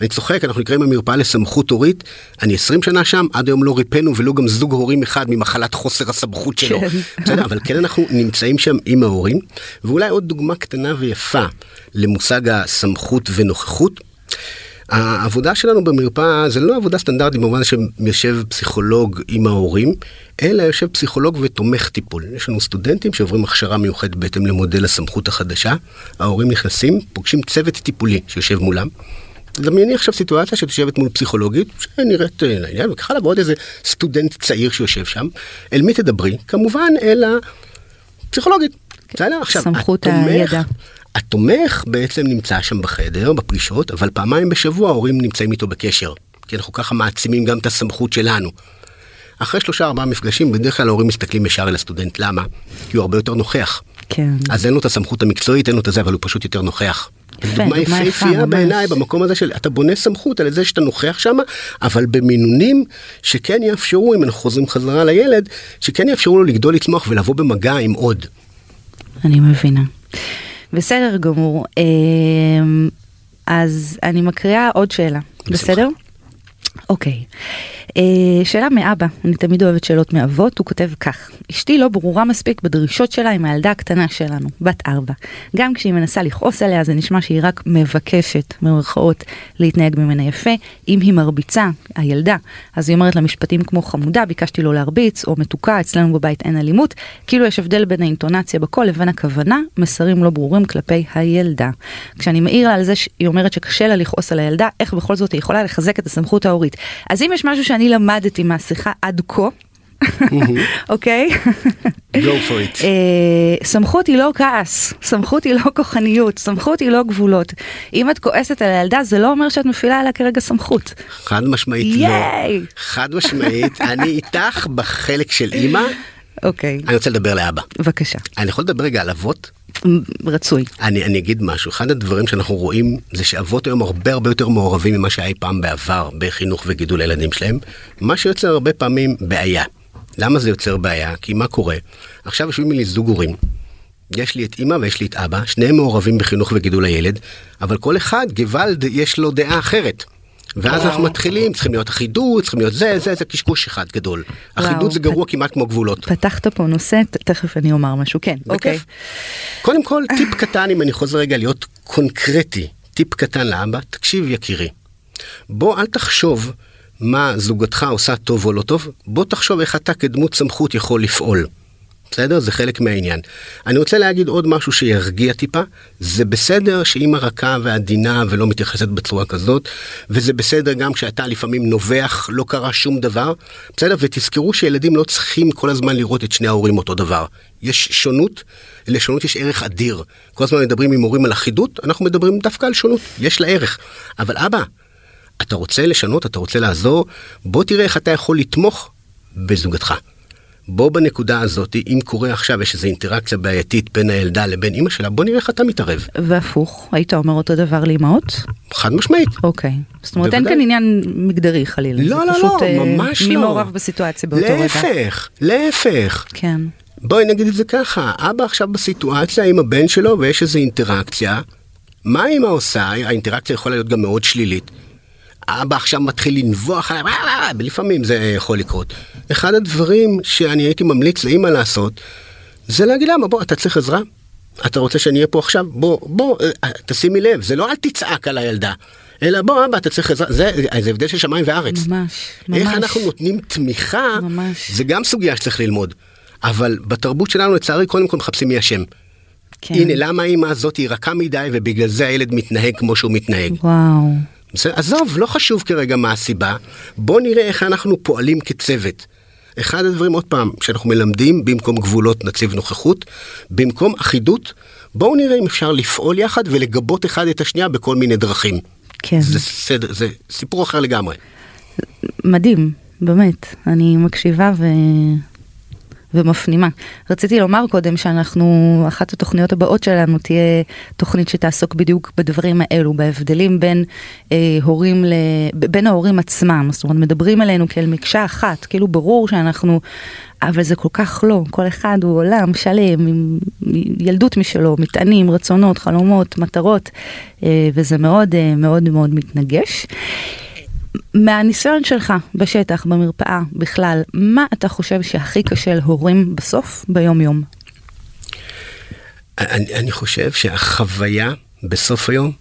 אני צוחק, אנחנו נקראים המרפאה לסמכות הורית, אני 20 שנה שם, עד היום לא ריפאנו ולו גם זוג הורים אחד ממחלת חוסר הסמכות שלו. כן. בסדר, אבל כן אנחנו נמצאים שם עם ההורים, ואולי עוד דוגמה קטנה ויפה למושג הסמכות ונוכחות. העבודה שלנו במרפאה זה לא עבודה סטנדרטית במובן שיושב פסיכולוג עם ההורים, אלא יושב פסיכולוג ותומך טיפול. יש לנו סטודנטים שעוברים הכשרה מיוחדת בהתאם למודל הסמכות החדשה. ההורים נכנסים, פוגשים צוות טיפולי שיושב מולם. דמייני עכשיו סיטואציה שאת יושבת מול פסיכולוגית שנראית אה, לעניין וככה לה ועוד איזה סטודנט צעיר שיושב שם. אל מי תדברי? כמובן אל הפסיכולוגית. בסדר? עכשיו, סמכות הידע. התומך בעצם נמצא שם בחדר, בפגישות, אבל פעמיים בשבוע ההורים נמצאים איתו בקשר. כי אנחנו ככה מעצימים גם את הסמכות שלנו. אחרי שלושה ארבעה מפגשים, בדרך כלל ההורים מסתכלים ישר אל הסטודנט. למה? כי הוא הרבה יותר נוכח. כן. אז אין לו את הסמכות המקצועית, אין לו את זה, אבל הוא פשוט יותר נוכח. דוגמה דוגמה יפה, יפהפייה. בעיניי במקום הזה של אתה בונה סמכות על זה שאתה נוכח שם, אבל במינונים שכן יאפשרו, אם אנחנו חוזרים חזרה לילד, שכן יאפשרו לו לגדול, לצמוח ולבוא במגע עם עוד. אני מבינה. בסדר גמור. אמ, אז אני מקריאה עוד שאלה. בסדר? אוקיי. אה, שאלה מאבא, אני תמיד אוהבת שאלות מאבות, הוא כותב כך: אשתי לא ברורה מספיק בדרישות שלה עם הילדה הקטנה שלנו, בת ארבע. גם כשהיא מנסה לכעוס עליה זה נשמע שהיא רק מבקשת, במרכאות, להתנהג ממנה יפה. אם היא מרביצה, הילדה, אז היא אומרת לה משפטים כמו חמודה, ביקשתי לא להרביץ, או מתוקה, אצלנו בבית אין אלימות. כאילו יש הבדל בין האינטונציה בקול לבין הכוונה, מסרים לא ברורים כלפי הילדה. כשאני מעיר לה על זה שהיא אומרת שקשה לה לכעוס על הילדה, איך בכל זאת היא יכולה לחזק את הסמכות ההורית. אז אם יש משהו שאני למדתי מהשיחה עד כה, אוקיי? go for it. אה, סמכות היא לא כעס, סמכות היא לא כוחניות, סמכות היא לא גבולות. אם את כועסת על הילדה זה לא אומר שאת מפעילה עליה כרגע סמכות. חד משמעית לא. חד משמעית, אני איתך בחלק של אימא, אוקיי, אני רוצה לדבר לאבא. בבקשה, אני יכול לדבר רגע על אבות? רצוי. אני, אני אגיד משהו, אחד הדברים שאנחנו רואים זה שאבות היום הרבה הרבה יותר מעורבים ממה שהיה אי פעם בעבר בחינוך וגידול הילדים שלהם, מה שיוצר הרבה פעמים בעיה. למה זה יוצר בעיה? כי מה קורה? עכשיו יושבים לי זוג הורים, יש לי את אימא ויש לי את אבא, שניהם מעורבים בחינוך וגידול הילד, אבל כל אחד, גוואלד, יש לו דעה אחרת. ואז אנחנו מתחילים, צריכים להיות אחידות, צריכים להיות זה, זה, זה קשקוש אחד גדול. אחידות זה גרוע כמעט כמו גבולות. פתחת פה נושא, תכף אני אומר משהו, כן, אוקיי. קודם כל, טיפ קטן, אם אני חוזר רגע להיות קונקרטי, טיפ קטן לאבא, תקשיב יקירי. בוא אל תחשוב מה זוגתך עושה טוב או לא טוב, בוא תחשוב איך אתה כדמות סמכות יכול לפעול. בסדר? זה חלק מהעניין. אני רוצה להגיד עוד משהו שירגיע טיפה, זה בסדר שאימא רכה ועדינה ולא מתייחסת בצורה כזאת, וזה בסדר גם כשאתה לפעמים נובח, לא קרה שום דבר, בסדר? ותזכרו שילדים לא צריכים כל הזמן לראות את שני ההורים אותו דבר. יש שונות, לשונות יש ערך אדיר. כל הזמן מדברים עם הורים על אחידות, אנחנו מדברים דווקא על שונות, יש לה ערך. אבל אבא, אתה רוצה לשנות, אתה רוצה לעזור, בוא תראה איך אתה יכול לתמוך בזוגתך. בוא בנקודה הזאת, אם קורה עכשיו, יש איזו אינטראקציה בעייתית בין הילדה לבין אימא שלה, בוא נראה איך אתה מתערב. והפוך, היית אומר אותו דבר לאמהות? חד משמעית. אוקיי. זאת אומרת, אין. כאן עניין מגדרי חלילה. לא, לא, פשוט, לא, אה, ממש מי לא. מעורב בסיטואציה באותו רגע. להפך, להפך. כן. בואי נגיד את זה ככה, אבא עכשיו בסיטואציה עם הבן שלו ויש איזו אינטראקציה, מה אמא עושה? האינטראקציה יכולה להיות גם מאוד שלילית. אבא עכשיו מתחיל לנבוח עליו, לפעמים זה יכול לקרות. אחד הדברים שאני הייתי ממליץ לאמא לעשות, זה להגיד למה, בוא, אתה צריך עזרה? אתה רוצה שאני אהיה פה עכשיו? בוא, בוא, אה, תשימי לב, זה לא אל תצעק על הילדה, אלא בוא, אבא, אתה צריך עזרה, זה, זה הבדל של שמיים וארץ. ממש, ממש. איך אנחנו נותנים תמיכה, ממש. זה גם סוגיה שצריך ללמוד. אבל בתרבות שלנו לצערי קודם כל מחפשים מי אשם. כן. הנה למה האמא הזאת היא רכה מדי ובגלל זה הילד מתנהג כמו שהוא מתנהג. וואו. עזוב, לא חשוב כרגע מה הסיבה, בוא נראה איך אנחנו פועלים כצוות. אחד הדברים, עוד פעם, שאנחנו מלמדים, במקום גבולות נציב נוכחות, במקום אחידות, בואו נראה אם אפשר לפעול יחד ולגבות אחד את השנייה בכל מיני דרכים. כן. זה סדר, זה סיפור אחר לגמרי. מדהים, באמת. אני מקשיבה ו... ומפנימה. רציתי לומר קודם שאנחנו, אחת התוכניות הבאות שלנו תהיה תוכנית שתעסוק בדיוק בדברים האלו, בהבדלים בין אה, הורים, ל... בין ההורים עצמם. זאת אומרת, מדברים עלינו כאל מקשה אחת, כאילו ברור שאנחנו, אבל זה כל כך לא, כל אחד הוא עולם שלם, עם ילדות משלו, מטענים, רצונות, חלומות, מטרות, אה, וזה מאוד אה, מאוד מאוד מתנגש. מהניסיון שלך בשטח, במרפאה, בכלל, מה אתה חושב שהכי קשה להורים בסוף, ביום יום? אני, אני חושב שהחוויה בסוף היום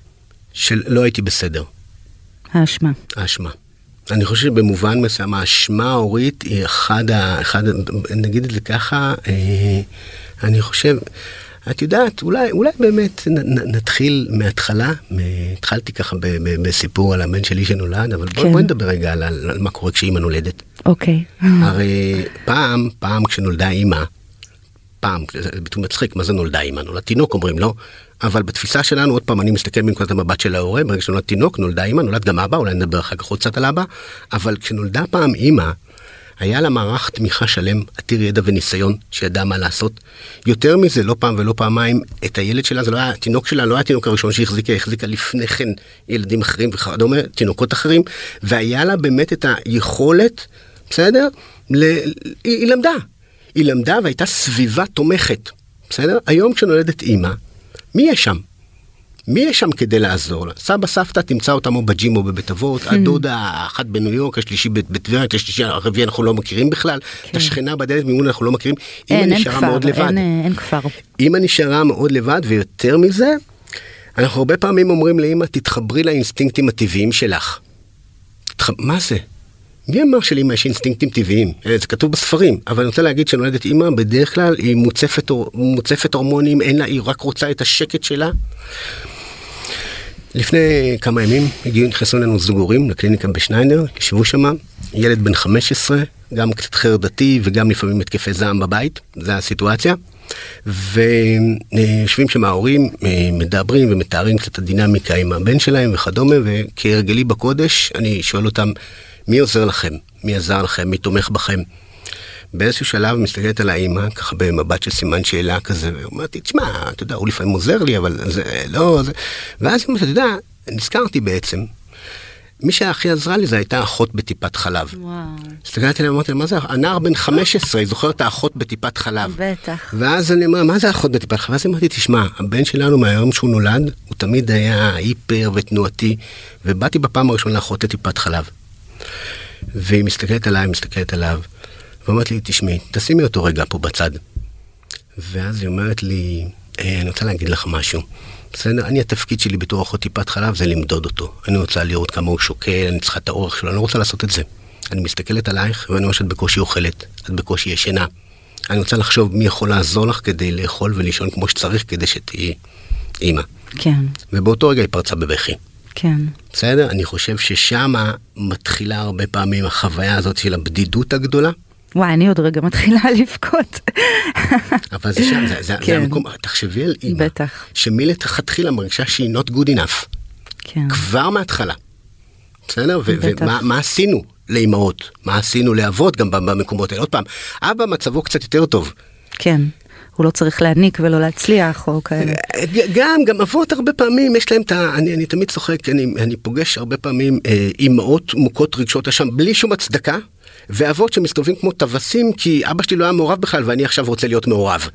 של לא הייתי בסדר, האשמה. האשמה. אני חושב שבמובן מסוים האשמה ההורית היא אחד ה... אחד, נגיד את זה ככה, אה, אני חושב, את יודעת, אולי, אולי באמת נ, נ, נתחיל מההתחלה, התחלתי ככה ב, ב, בסיפור על הבן שלי שנולד, אבל בואי כן. בוא נדבר רגע על, על, על מה קורה כשאימא נולדת. אוקיי. הרי פעם, פעם כשנולדה אימא, פעם, זה ביטוי מצחיק, מה זה נולדה אימא? נולד תינוק אומרים לא? אבל בתפיסה שלנו, עוד פעם, אני מסתכל מנקודת המבט של ההורה, ברגע שנולד תינוק, נולדה אימא, נולד גם אבא, אולי נדבר אחר כך עוד קצת על אבא, אבל כשנולדה פעם אימא, היה לה מערך תמיכה שלם, עתיר ידע וניסיון, שידע מה לעשות. יותר מזה, לא פעם ולא פעמיים, את הילד שלה, זה לא היה, התינוק שלה לא היה התינוק הראשון שהחזיקה, היא החזיקה לפני כן ילדים אחרים וכדומה, תינוקות אחרים, והיה לה באמת את היכולת, בסדר? ל... היא, היא למדה. היא למדה והייתה סביבה תומכת, בסדר? היום כשנולדת אימא, מי יש שם? מי יש שם כדי לעזור לה? סבא, סבתא, תמצא אותם או בג'ים או בבית אבות, הדודה האחת בניו יורק, השלישי בטבריה, השלישי הרביעי אנחנו לא מכירים בכלל, את השכנה בדלת ממול אנחנו לא מכירים, אימא נשארה מאוד לבד. אין, אה, כפר. אימא נשארה מאוד לבד, ויותר מזה, אנחנו הרבה פעמים אומרים לאימא, תתחברי לאינסטינקטים הטבעיים שלך. מה זה? מי אמר שלאמא יש אינסטינקטים טבעיים? אה, זה כתוב בספרים, אבל אני רוצה להגיד שנולדת אימא, בדרך כלל היא מוצפת, מוצפת הורמונים, אין לה, היא רק רוצה את השקט שלה. לפני כמה ימים הגיעו, נכנסו אלינו זוג הורים לקליניקה בשניידר, ישבו שם, ילד בן 15, גם קצת חרדתי וגם לפעמים התקפי זעם בבית, זו הסיטואציה. ויושבים שם ההורים, אה, מדברים ומתארים קצת הדינמיקה עם הבן שלהם וכדומה, וכהרגלי בקודש, אני שואל אותם, מי עוזר לכם? מי עזר לכם? מי תומך בכם? באיזשהו שלב מסתכלת על האימא, ככה במבט של סימן שאלה כזה, ואמרתי, תשמע, אתה יודע, הוא לפעמים עוזר לי, אבל זה לא... זה... ואז אומרת, אתה יודע, נזכרתי בעצם, מי שהכי עזרה לי זה הייתה אחות בטיפת חלב. וואו. הסתכלתי עליה, אמרתי לה, מה זה, הנער בן 15, היא זוכרת את האחות בטיפת חלב. בטח. ואז אני אומר, מה זה אחות בטיפת חלב? ואז אמרתי, תשמע, הבן שלנו מהיום שהוא נולד, הוא תמיד היה היפר ותנועתי, ובאתי בפעם הראשונה לאחות לטיפת חלב. והיא מסתכלת עליי, מסתכלת עליו, ואומרת לי, תשמעי, תשימי אותו רגע פה בצד. ואז היא אומרת לי, אה, אני רוצה להגיד לך משהו. בסדר, אני התפקיד שלי בתור אחות טיפת חלב זה למדוד אותו. אני רוצה לראות כמה הוא שוקל, אני צריכה את האורך שלו, אני לא רוצה לעשות את זה. אני מסתכלת עלייך ואני רואה שאת בקושי אוכלת, את בקושי ישנה. אני רוצה לחשוב מי יכול לעזור לך כדי לאכול ולישון כמו שצריך כדי שתהיי אימא. כן, ובאותו רגע היא פרצה בבכי. כן, בסדר? אני חושב ששמה מתחילה הרבה פעמים החוויה הזאת של הבדידות הגדולה. וואי, אני עוד רגע מתחילה לבכות. אבל זה שם, זה, זה, זה כן. המקום, תחשבי על אימא. בטח. שמלכתחילה מרגישה שהיא not good enough. כן, כבר מההתחלה. בסדר? ומה מה עשינו לאימהות? מה עשינו לאבות גם במקומות האלה? עוד פעם, אבא מצבו קצת יותר טוב. כן. הוא לא צריך להעניק ולא להצליח או כאלה. גם, גם אבות הרבה פעמים יש להם את ה... אני, אני תמיד צוחק, אני, אני פוגש הרבה פעמים אה, אימהות מוכות רגשות אשם בלי שום הצדקה, ואבות שמסתובבים כמו טווסים כי אבא שלי לא היה מעורב בכלל ואני עכשיו רוצה להיות מעורב.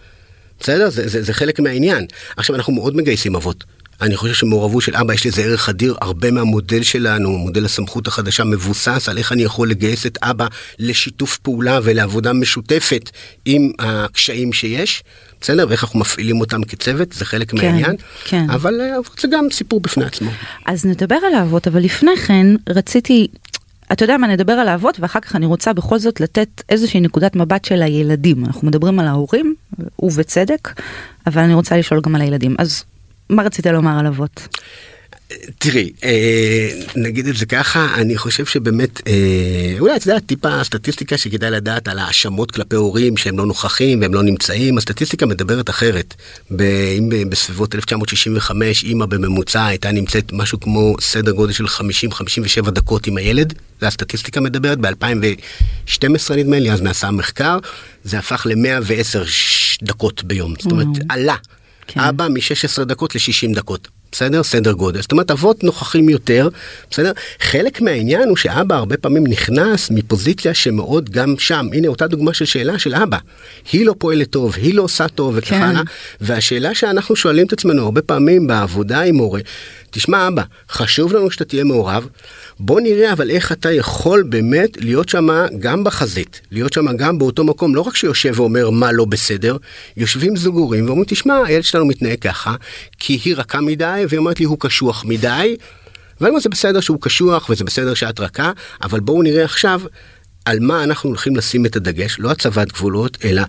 בסדר? זה, זה, זה חלק מהעניין. עכשיו אנחנו מאוד מגייסים אבות. אני חושב שמעורבות של אבא יש לזה ערך אדיר, הרבה מהמודל שלנו, מודל הסמכות החדשה מבוסס על איך אני יכול לגייס את אבא לשיתוף פעולה ולעבודה משותפת עם הקשיים שיש, בסדר? ואיך אנחנו מפעילים אותם כצוות, זה חלק כן, מהעניין, כן. אבל אה, אבות זה גם סיפור בפני עצמו. אז נדבר על האבות, אבל לפני כן רציתי, אתה יודע מה, נדבר על האבות ואחר כך אני רוצה בכל זאת לתת איזושהי נקודת מבט של הילדים. אנחנו מדברים על ההורים, ובצדק, אבל אני רוצה לשאול גם על הילדים. אז מה רצית לומר על אבות? תראי, אה, נגיד את זה ככה, אני חושב שבאמת, אה, אולי את יודעת טיפה סטטיסטיקה שכדאי לדעת על האשמות כלפי הורים שהם לא נוכחים והם לא נמצאים, הסטטיסטיקה מדברת אחרת. ב, אם ב- בסביבות 1965 אימא בממוצע הייתה נמצאת משהו כמו סדר גודל של 50-57 דקות עם הילד, זה הסטטיסטיקה מדברת, ב-2012 נדמה לי, אז נעשה מחקר, זה הפך ל-110 דקות ביום, זאת אומרת. עלה. כן. אבא מ-16 דקות ל-60 דקות. בסדר? סדר גודל. זאת אומרת, אבות נוכחים יותר, בסדר? חלק מהעניין הוא שאבא הרבה פעמים נכנס מפוזיציה שמאוד גם שם, הנה אותה דוגמה של שאלה של אבא. היא לא פועלת טוב, היא לא עושה טוב וכך כן. הלאה. והשאלה שאנחנו שואלים את עצמנו הרבה פעמים בעבודה עם הורה, תשמע אבא, חשוב לנו שאתה תהיה מעורב, בוא נראה אבל איך אתה יכול באמת להיות שם גם בחזית, להיות שם גם באותו מקום, לא רק שיושב ואומר מה לא בסדר, יושבים זוגורים ואומרים, תשמע, הילד שלנו מתנהג ככה, כי היא רכה מדי, והיא אומרת לי, הוא קשוח מדי, ואני אומר, זה בסדר שהוא קשוח וזה בסדר שאת רכה, אבל בואו נראה עכשיו על מה אנחנו הולכים לשים את הדגש, לא הצבת גבולות, אלא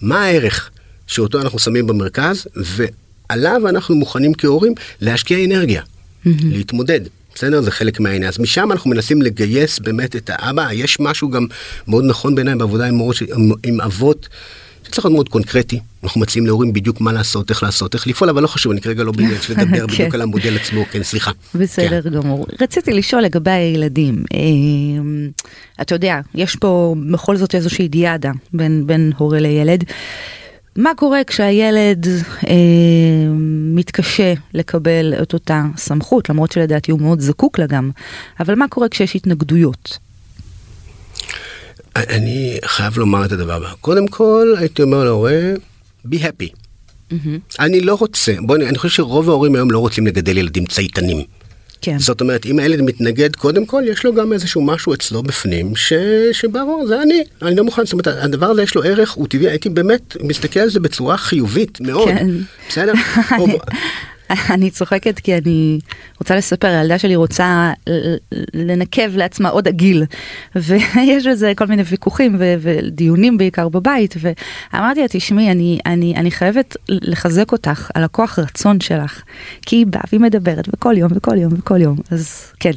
מה הערך שאותו אנחנו שמים במרכז, ועליו אנחנו מוכנים כהורים להשקיע אנרגיה, להתמודד. בסדר? זה חלק מהעניין. אז משם אנחנו מנסים לגייס באמת את האבא. יש משהו גם מאוד נכון בעיניי בעבודה עם, מורות, עם, עם אבות, שצריך להיות מאוד קונקרטי. אנחנו מציעים להורים בדיוק מה לעשות, איך לעשות, איך לפעול, אבל לא חשוב, אני כרגע לא בעניין של לדבר כן. בדיוק על המודל עצמו, כן, סליחה. בסדר כן. גמור. רציתי לשאול לגבי הילדים. אה, אתה יודע, יש פה בכל זאת איזושהי דיאדה בין, בין הורה לילד. מה קורה כשהילד אה, מתקשה לקבל את אותה סמכות, למרות שלדעתי הוא מאוד זקוק לה גם, אבל מה קורה כשיש התנגדויות? אני חייב לומר את הדבר הבא. קודם כל, הייתי אומר להורה, be happy. אני לא רוצה, בואי, אני חושב שרוב ההורים היום לא רוצים לגדל ילדים צייתנים. כן. זאת אומרת, אם הילד מתנגד, קודם כל יש לו גם איזשהו משהו אצלו בפנים, ש... שברור, זה אני, אני לא מוכן, זאת אומרת, הדבר הזה יש לו ערך, הוא טבעי, הייתי באמת מסתכל על זה בצורה חיובית מאוד. כן. בסדר? או- אני צוחקת כי אני רוצה לספר, הילדה שלי רוצה לנקב לעצמה עוד עגיל, ויש בזה כל מיני ויכוחים ו- ודיונים בעיקר בבית, ואמרתי לה, תשמעי, אני, אני, אני חייבת לחזק אותך על הכוח רצון שלך, כי היא באה והיא מדברת וכל יום וכל יום וכל יום, אז כן,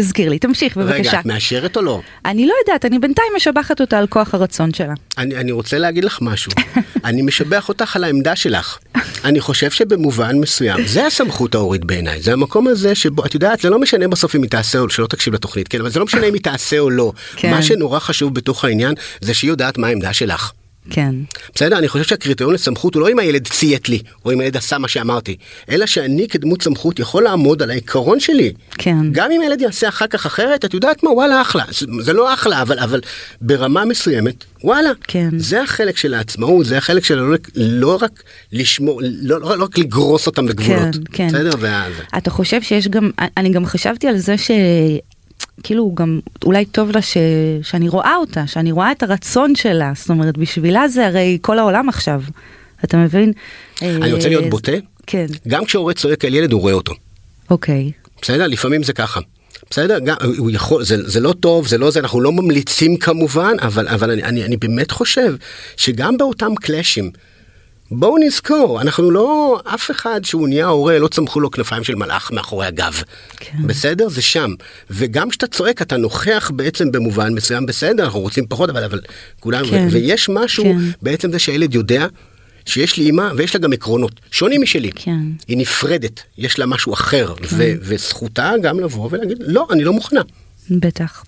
הזכיר לי, תמשיך בבקשה. רגע, את מאשרת או לא? אני לא יודעת, אני בינתיים משבחת אותה על כוח הרצון שלה. אני, אני רוצה להגיד לך משהו. אני משבח אותך על העמדה שלך. אני חושב שבמובן מסוים, זה הסמכות ההורית בעיניי. זה המקום הזה שבו, את יודעת, זה לא משנה בסוף אם היא תעשה או שלא תקשיב לתוכנית, כן? אבל זה לא משנה אם היא תעשה או לא. כן. מה שנורא חשוב בתוך העניין, זה שהיא יודעת מה העמדה שלך. כן, בסדר? אני חושב שהקריטריון לסמכות הוא לא אם הילד ציית לי, או אם הילד עשה מה שאמרתי, אלא שאני כדמות סמכות יכול לעמוד על העיקרון שלי. כן. גם אם הילד יעשה אחר כך אחרת, את יודעת מה, וואלה, אחלה. זה, זה לא אחלה, אבל, אבל ברמה מסוימת, וואלה. כן. זה החלק של העצמאות, זה החלק של לא, לא רק לשמור, לא, לא, לא רק לגרוס אותם בגבולות. כן, כן. בסדר? זה. אתה חושב שיש גם, אני גם חשבתי על זה ש... כאילו גם אולי טוב לה ש... שאני רואה אותה, שאני רואה את הרצון שלה, זאת אומרת בשבילה זה הרי כל העולם עכשיו, אתה מבין? אני רוצה להיות אה, בוטה. כן, גם כשהורה צועק על ילד, הוא רואה אותו. אוקיי, בסדר? לפעמים זה ככה. בסדר, גם, הוא יכול, זה, זה לא טוב, זה לא זה, אנחנו לא ממליצים כמובן, אבל, אבל אני, אני, אני באמת חושב שגם באותם קלאשים, בואו נזכור, אנחנו לא, אף אחד שהוא נהיה הורה, לא צמחו לו כנפיים של מלאך מאחורי הגב. כן. בסדר? זה שם. וגם כשאתה צועק, אתה נוכח בעצם במובן מסוים בסדר, אנחנו רוצים פחות, אבל, אבל כולם, כן. ו- ויש משהו, כן. בעצם זה שהילד יודע שיש לי אימא ויש לה גם עקרונות, שונים משלי. כן. היא נפרדת, יש לה משהו אחר, ו- וזכותה גם לבוא ולהגיד, לא, אני לא מוכנה. בטח.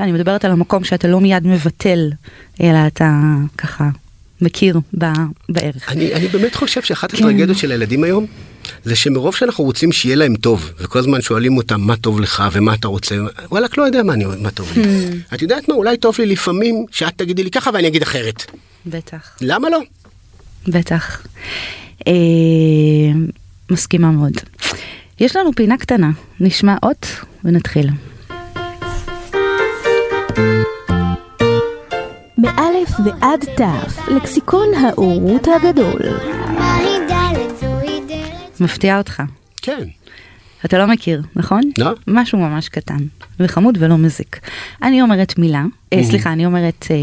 אני מדברת על המקום שאתה לא מיד מבטל, אלא אתה ככה מכיר ב- בערך. אני, אני באמת חושב שאחת כן. הטרגדיות של הילדים היום, זה שמרוב שאנחנו רוצים שיהיה להם טוב, וכל הזמן שואלים אותם מה טוב לך ומה אתה רוצה, וואלכ לא יודע מה, אני, מה טוב לי. Hmm. את יודעת מה, אולי טוב לי לפעמים שאת תגידי לי ככה ואני אגיד אחרת. בטח. למה לא? בטח. אה, מסכימה מאוד. יש לנו פינה קטנה, נשמע אות ונתחיל. מאלף ועד תף, לקסיקון האורות הגדול. מפתיע אותך. כן. אתה לא מכיר, נכון? לא. משהו ממש קטן, וחמוד ולא מזיק. אני אומרת מילה, אה, סליחה, אני אומרת אה,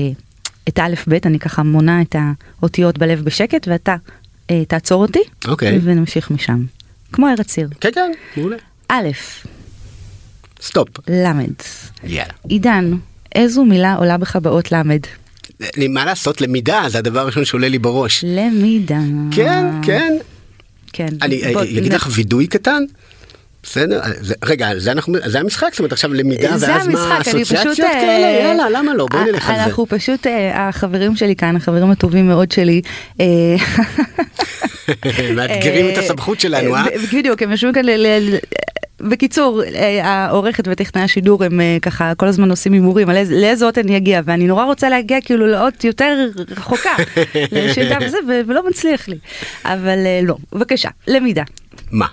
את האלף בית, אני ככה מונה את האותיות בלב בשקט, ואתה אה, תעצור אותי, אוקיי. ונמשיך משם. כמו ארץ עיר. כן, כן, מעולה. א', סטופ. למד. יאללה. עידן, איזו מילה עולה בך באות למד? מה לעשות, למידה זה הדבר הראשון שעולה לי בראש. למידה. כן, כן. כן. אני אגיד נ- לך וידוי קטן? בסדר? זה- רגע, זה אנחנו, זה המשחק, זאת אומרת עכשיו למידה, ואז מה המשחק, פשוט... אסוציאציות אה, כאלה? יאללה, למה לא? בואי אה, נלך על זה. אנחנו פשוט, אה, החברים שלי כאן, החברים הטובים מאוד שלי, אה, מאתגרים את אה, הסמכות שלנו, אה? בדיוק, הם יושבים כאן, ל- בקיצור, אה, העורכת וטכנאי השידור הם אה, ככה כל הזמן עושים הימורים על איזה- לאיזה אות אני אגיע, ואני נורא רוצה להגיע כאילו לאות יותר רחוקה, לשאלה וזה, ולא מצליח לי. אבל אה, לא, בבקשה, למידה. מה?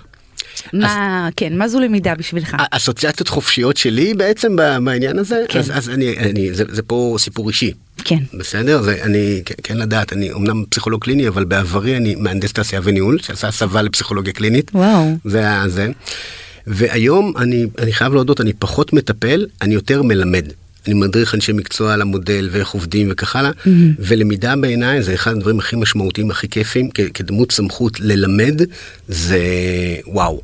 מה, כן, מה זו למידה בשבילך? אסוציאציות חופשיות שלי בעצם בעניין הזה? כן. אז, אז אני, אני, זה, זה פה סיפור אישי. כן. בסדר? זה, אני כן- כן לדעת, אני אמנם פסיכולוג קליני, אבל בעברי אני מהנדס תעשייה וניהול, שעשה הסבה לפסיכולוגיה קלינית. וואו. זה היה זה. והיום אני, אני חייב להודות, אני פחות מטפל, אני יותר מלמד. אני מדריך אנשי מקצוע על המודל ואיך עובדים וכך הלאה, Mm-hmm. ולמידה בעיניי זה אחד הדברים הכי משמעותיים, הכי כיפים, כ- כדמות סמכות ללמד, זה וואו.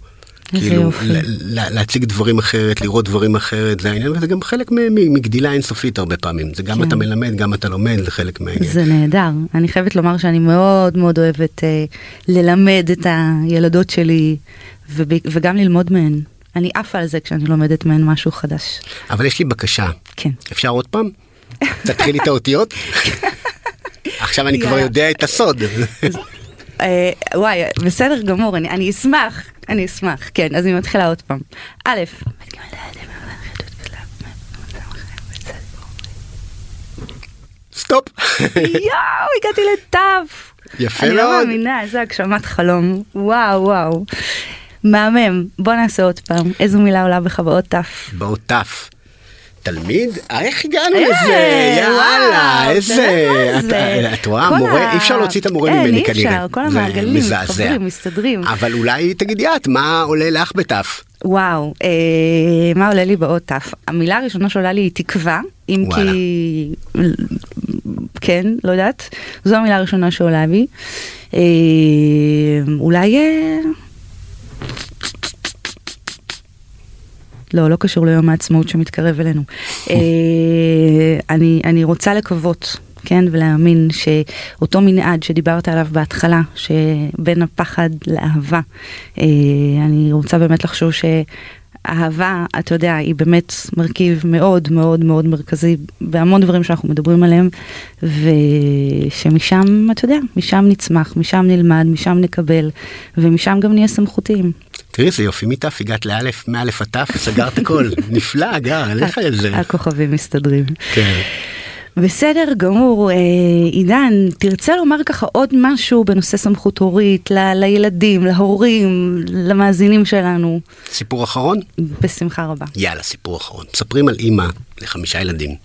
כאילו, יופי. ל- ל- להציג דברים אחרת, לראות דברים אחרת, זה העניין, וזה גם חלק מגדילה אינסופית הרבה פעמים. זה גם כן. אתה מלמד, גם אתה לומד, זה חלק מהעניין. זה נהדר. אני חייבת לומר שאני מאוד מאוד אוהבת אה, ללמד את הילדות שלי וב, וגם ללמוד מהן. אני עפה על זה כשאני לומדת מהן משהו חדש. אבל יש לי בקשה, כן. אפשר עוד פעם? תתחילי את האותיות? עכשיו אני כבר. יודע את הסוד. אה, וואי, בסדר גמור, אני, אשמח, אני אשמח. כן, אז אני מתחילה עוד פעם. א', סטופ. יואו, הגעתי לתף. יפה אני לא מאוד. מאמינה, איזה הגשמת חלום. וואו, וואו. מהמם. בוא נעשה עוד פעם. איזו מילה עולה בך באות תף? באות תף. תלמיד? אה, איך הגענו אה, לזה? יאללה, איזה... את רואה, מורה, אי אפשר להוציא את המורה אין, ממני אי כנראה. אפשר, כל המעגלים. חברים, מסתדרים. אבל אולי תגידי את, מה עולה לך בתף? וואו, אה, מה עולה לי באות תף? המילה הראשונה שעולה לי היא תקווה, אם. כי... כן, לא יודעת. זו המילה הראשונה שעולה. אה, אולי... לא, לא קשור ליום העצמאות שמתקרב אלינו. אה, אני, אני רוצה לקוות, כן, ולהאמין שאותו מנעד שדיברת עליו בהתחלה, שבין הפחד לאהבה, אה, אני רוצה באמת לחשוב שאהבה, אתה יודע, היא באמת מרכיב מאוד מאוד מאוד מרכזי בהמון דברים שאנחנו מדברים עליהם, ושמשם, אתה יודע, משם נצמח, משם נלמד, משם נקבל, ומשם גם נהיה סמכותיים. תראי איזה יופי, מתף הגעת לאלף, מאלף עד תף, סגרת הכל. נפלא, גר, לך על זה. הכוכבים מסתדרים. כן. בסדר גמור, אה, עידן, תרצה לומר ככה עוד משהו בנושא סמכות הורית, ל- לילדים, להורים, למאזינים שלנו? סיפור אחרון? בשמחה רבה. יאללה, סיפור אחרון. מספרים על אימא לחמישה ילדים,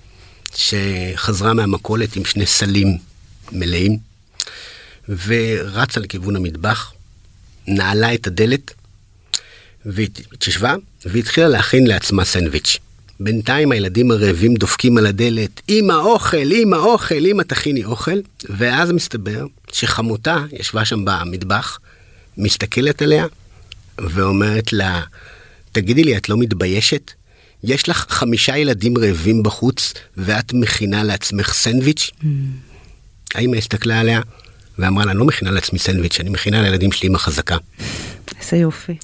שחזרה מהמכולת עם שני סלים מלאים, ורצה לכיוון המטבח, נעלה את הדלת, והיא התיישבה והתחילה להכין לעצמה סנדוויץ'. בינתיים הילדים הרעבים דופקים על הדלת, אמא אוכל, אמא אוכל, אמא תכיני אוכל, ואז מסתבר שחמותה ישבה שם במטבח, מסתכלת עליה ואומרת לה, תגידי לי, את לא מתביישת? יש לך חמישה ילדים רעבים בחוץ ואת מכינה לעצמך סנדוויץ'? Mm. האמא הסתכלה עליה ואמרה לה, אני לא מכינה לעצמי סנדוויץ', אני מכינה לילדים שלי אמא חזקה. איזה יופי.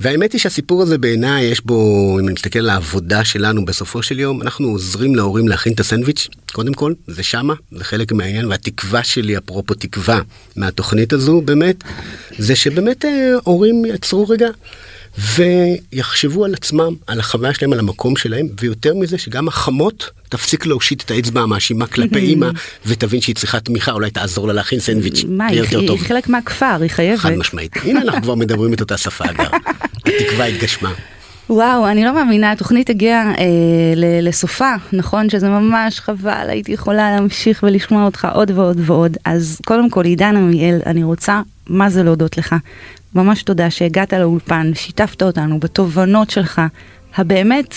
והאמת היא שהסיפור הזה בעיניי יש בו, אם אני מסתכל על העבודה שלנו בסופו של יום, אנחנו עוזרים להורים להכין את הסנדוויץ', קודם כל, זה שמה, זה חלק מהעניין, והתקווה שלי, אפרופו תקווה מהתוכנית הזו, באמת, זה שבאמת אה, הורים יעצרו רגע. ויחשבו על עצמם, על החוויה שלהם, על המקום שלהם, ויותר מזה שגם החמות תפסיק להושיט את האצבע המאשימה כלפי אימא, ותבין שהיא צריכה תמיכה, אולי תעזור לה להכין סנדוויץ'. מה, היא, היא חלק מהכפר, היא חייבת. חד משמעית. הנה אנחנו כבר מדברים את אותה שפה אגב. התקווה התגשמה. וואו, אני לא מאמינה, התוכנית הגיעה אה, לסופה, נכון שזה ממש חבל, הייתי יכולה להמשיך ולשמוע אותך עוד ועוד ועוד. אז קודם כל, עידן עמיאל, אני רוצה, מה זה להודות לך? ממש תודה שהגעת לאולפן, שיתפת אותנו בתובנות שלך, הבאמת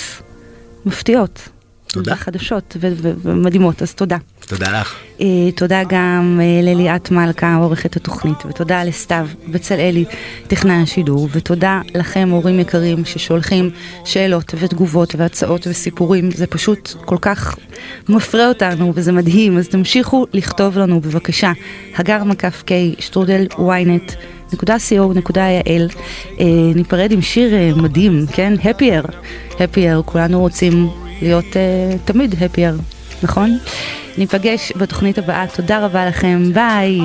מפתיעות. תודה. חדשות ומדהימות, אז תודה. תודה לך. Uh, תודה גם uh, לליאת מלכה, עורכת התוכנית, ותודה לסתיו בצלאלי, טכנאי השידור, ותודה לכם, הורים יקרים, ששולחים שאלות ותגובות והצעות וסיפורים, זה פשוט כל כך מפרה אותנו וזה מדהים, אז תמשיכו לכתוב לנו בבקשה, הגר מקף קיי, שטרודל ynet. www.co.il אה, ניפרד עם שיר אה, מדהים, כן? Happier, Happier, כולנו רוצים להיות אה, תמיד Happier, נכון? ניפגש בתוכנית הבאה, תודה רבה לכם, ביי.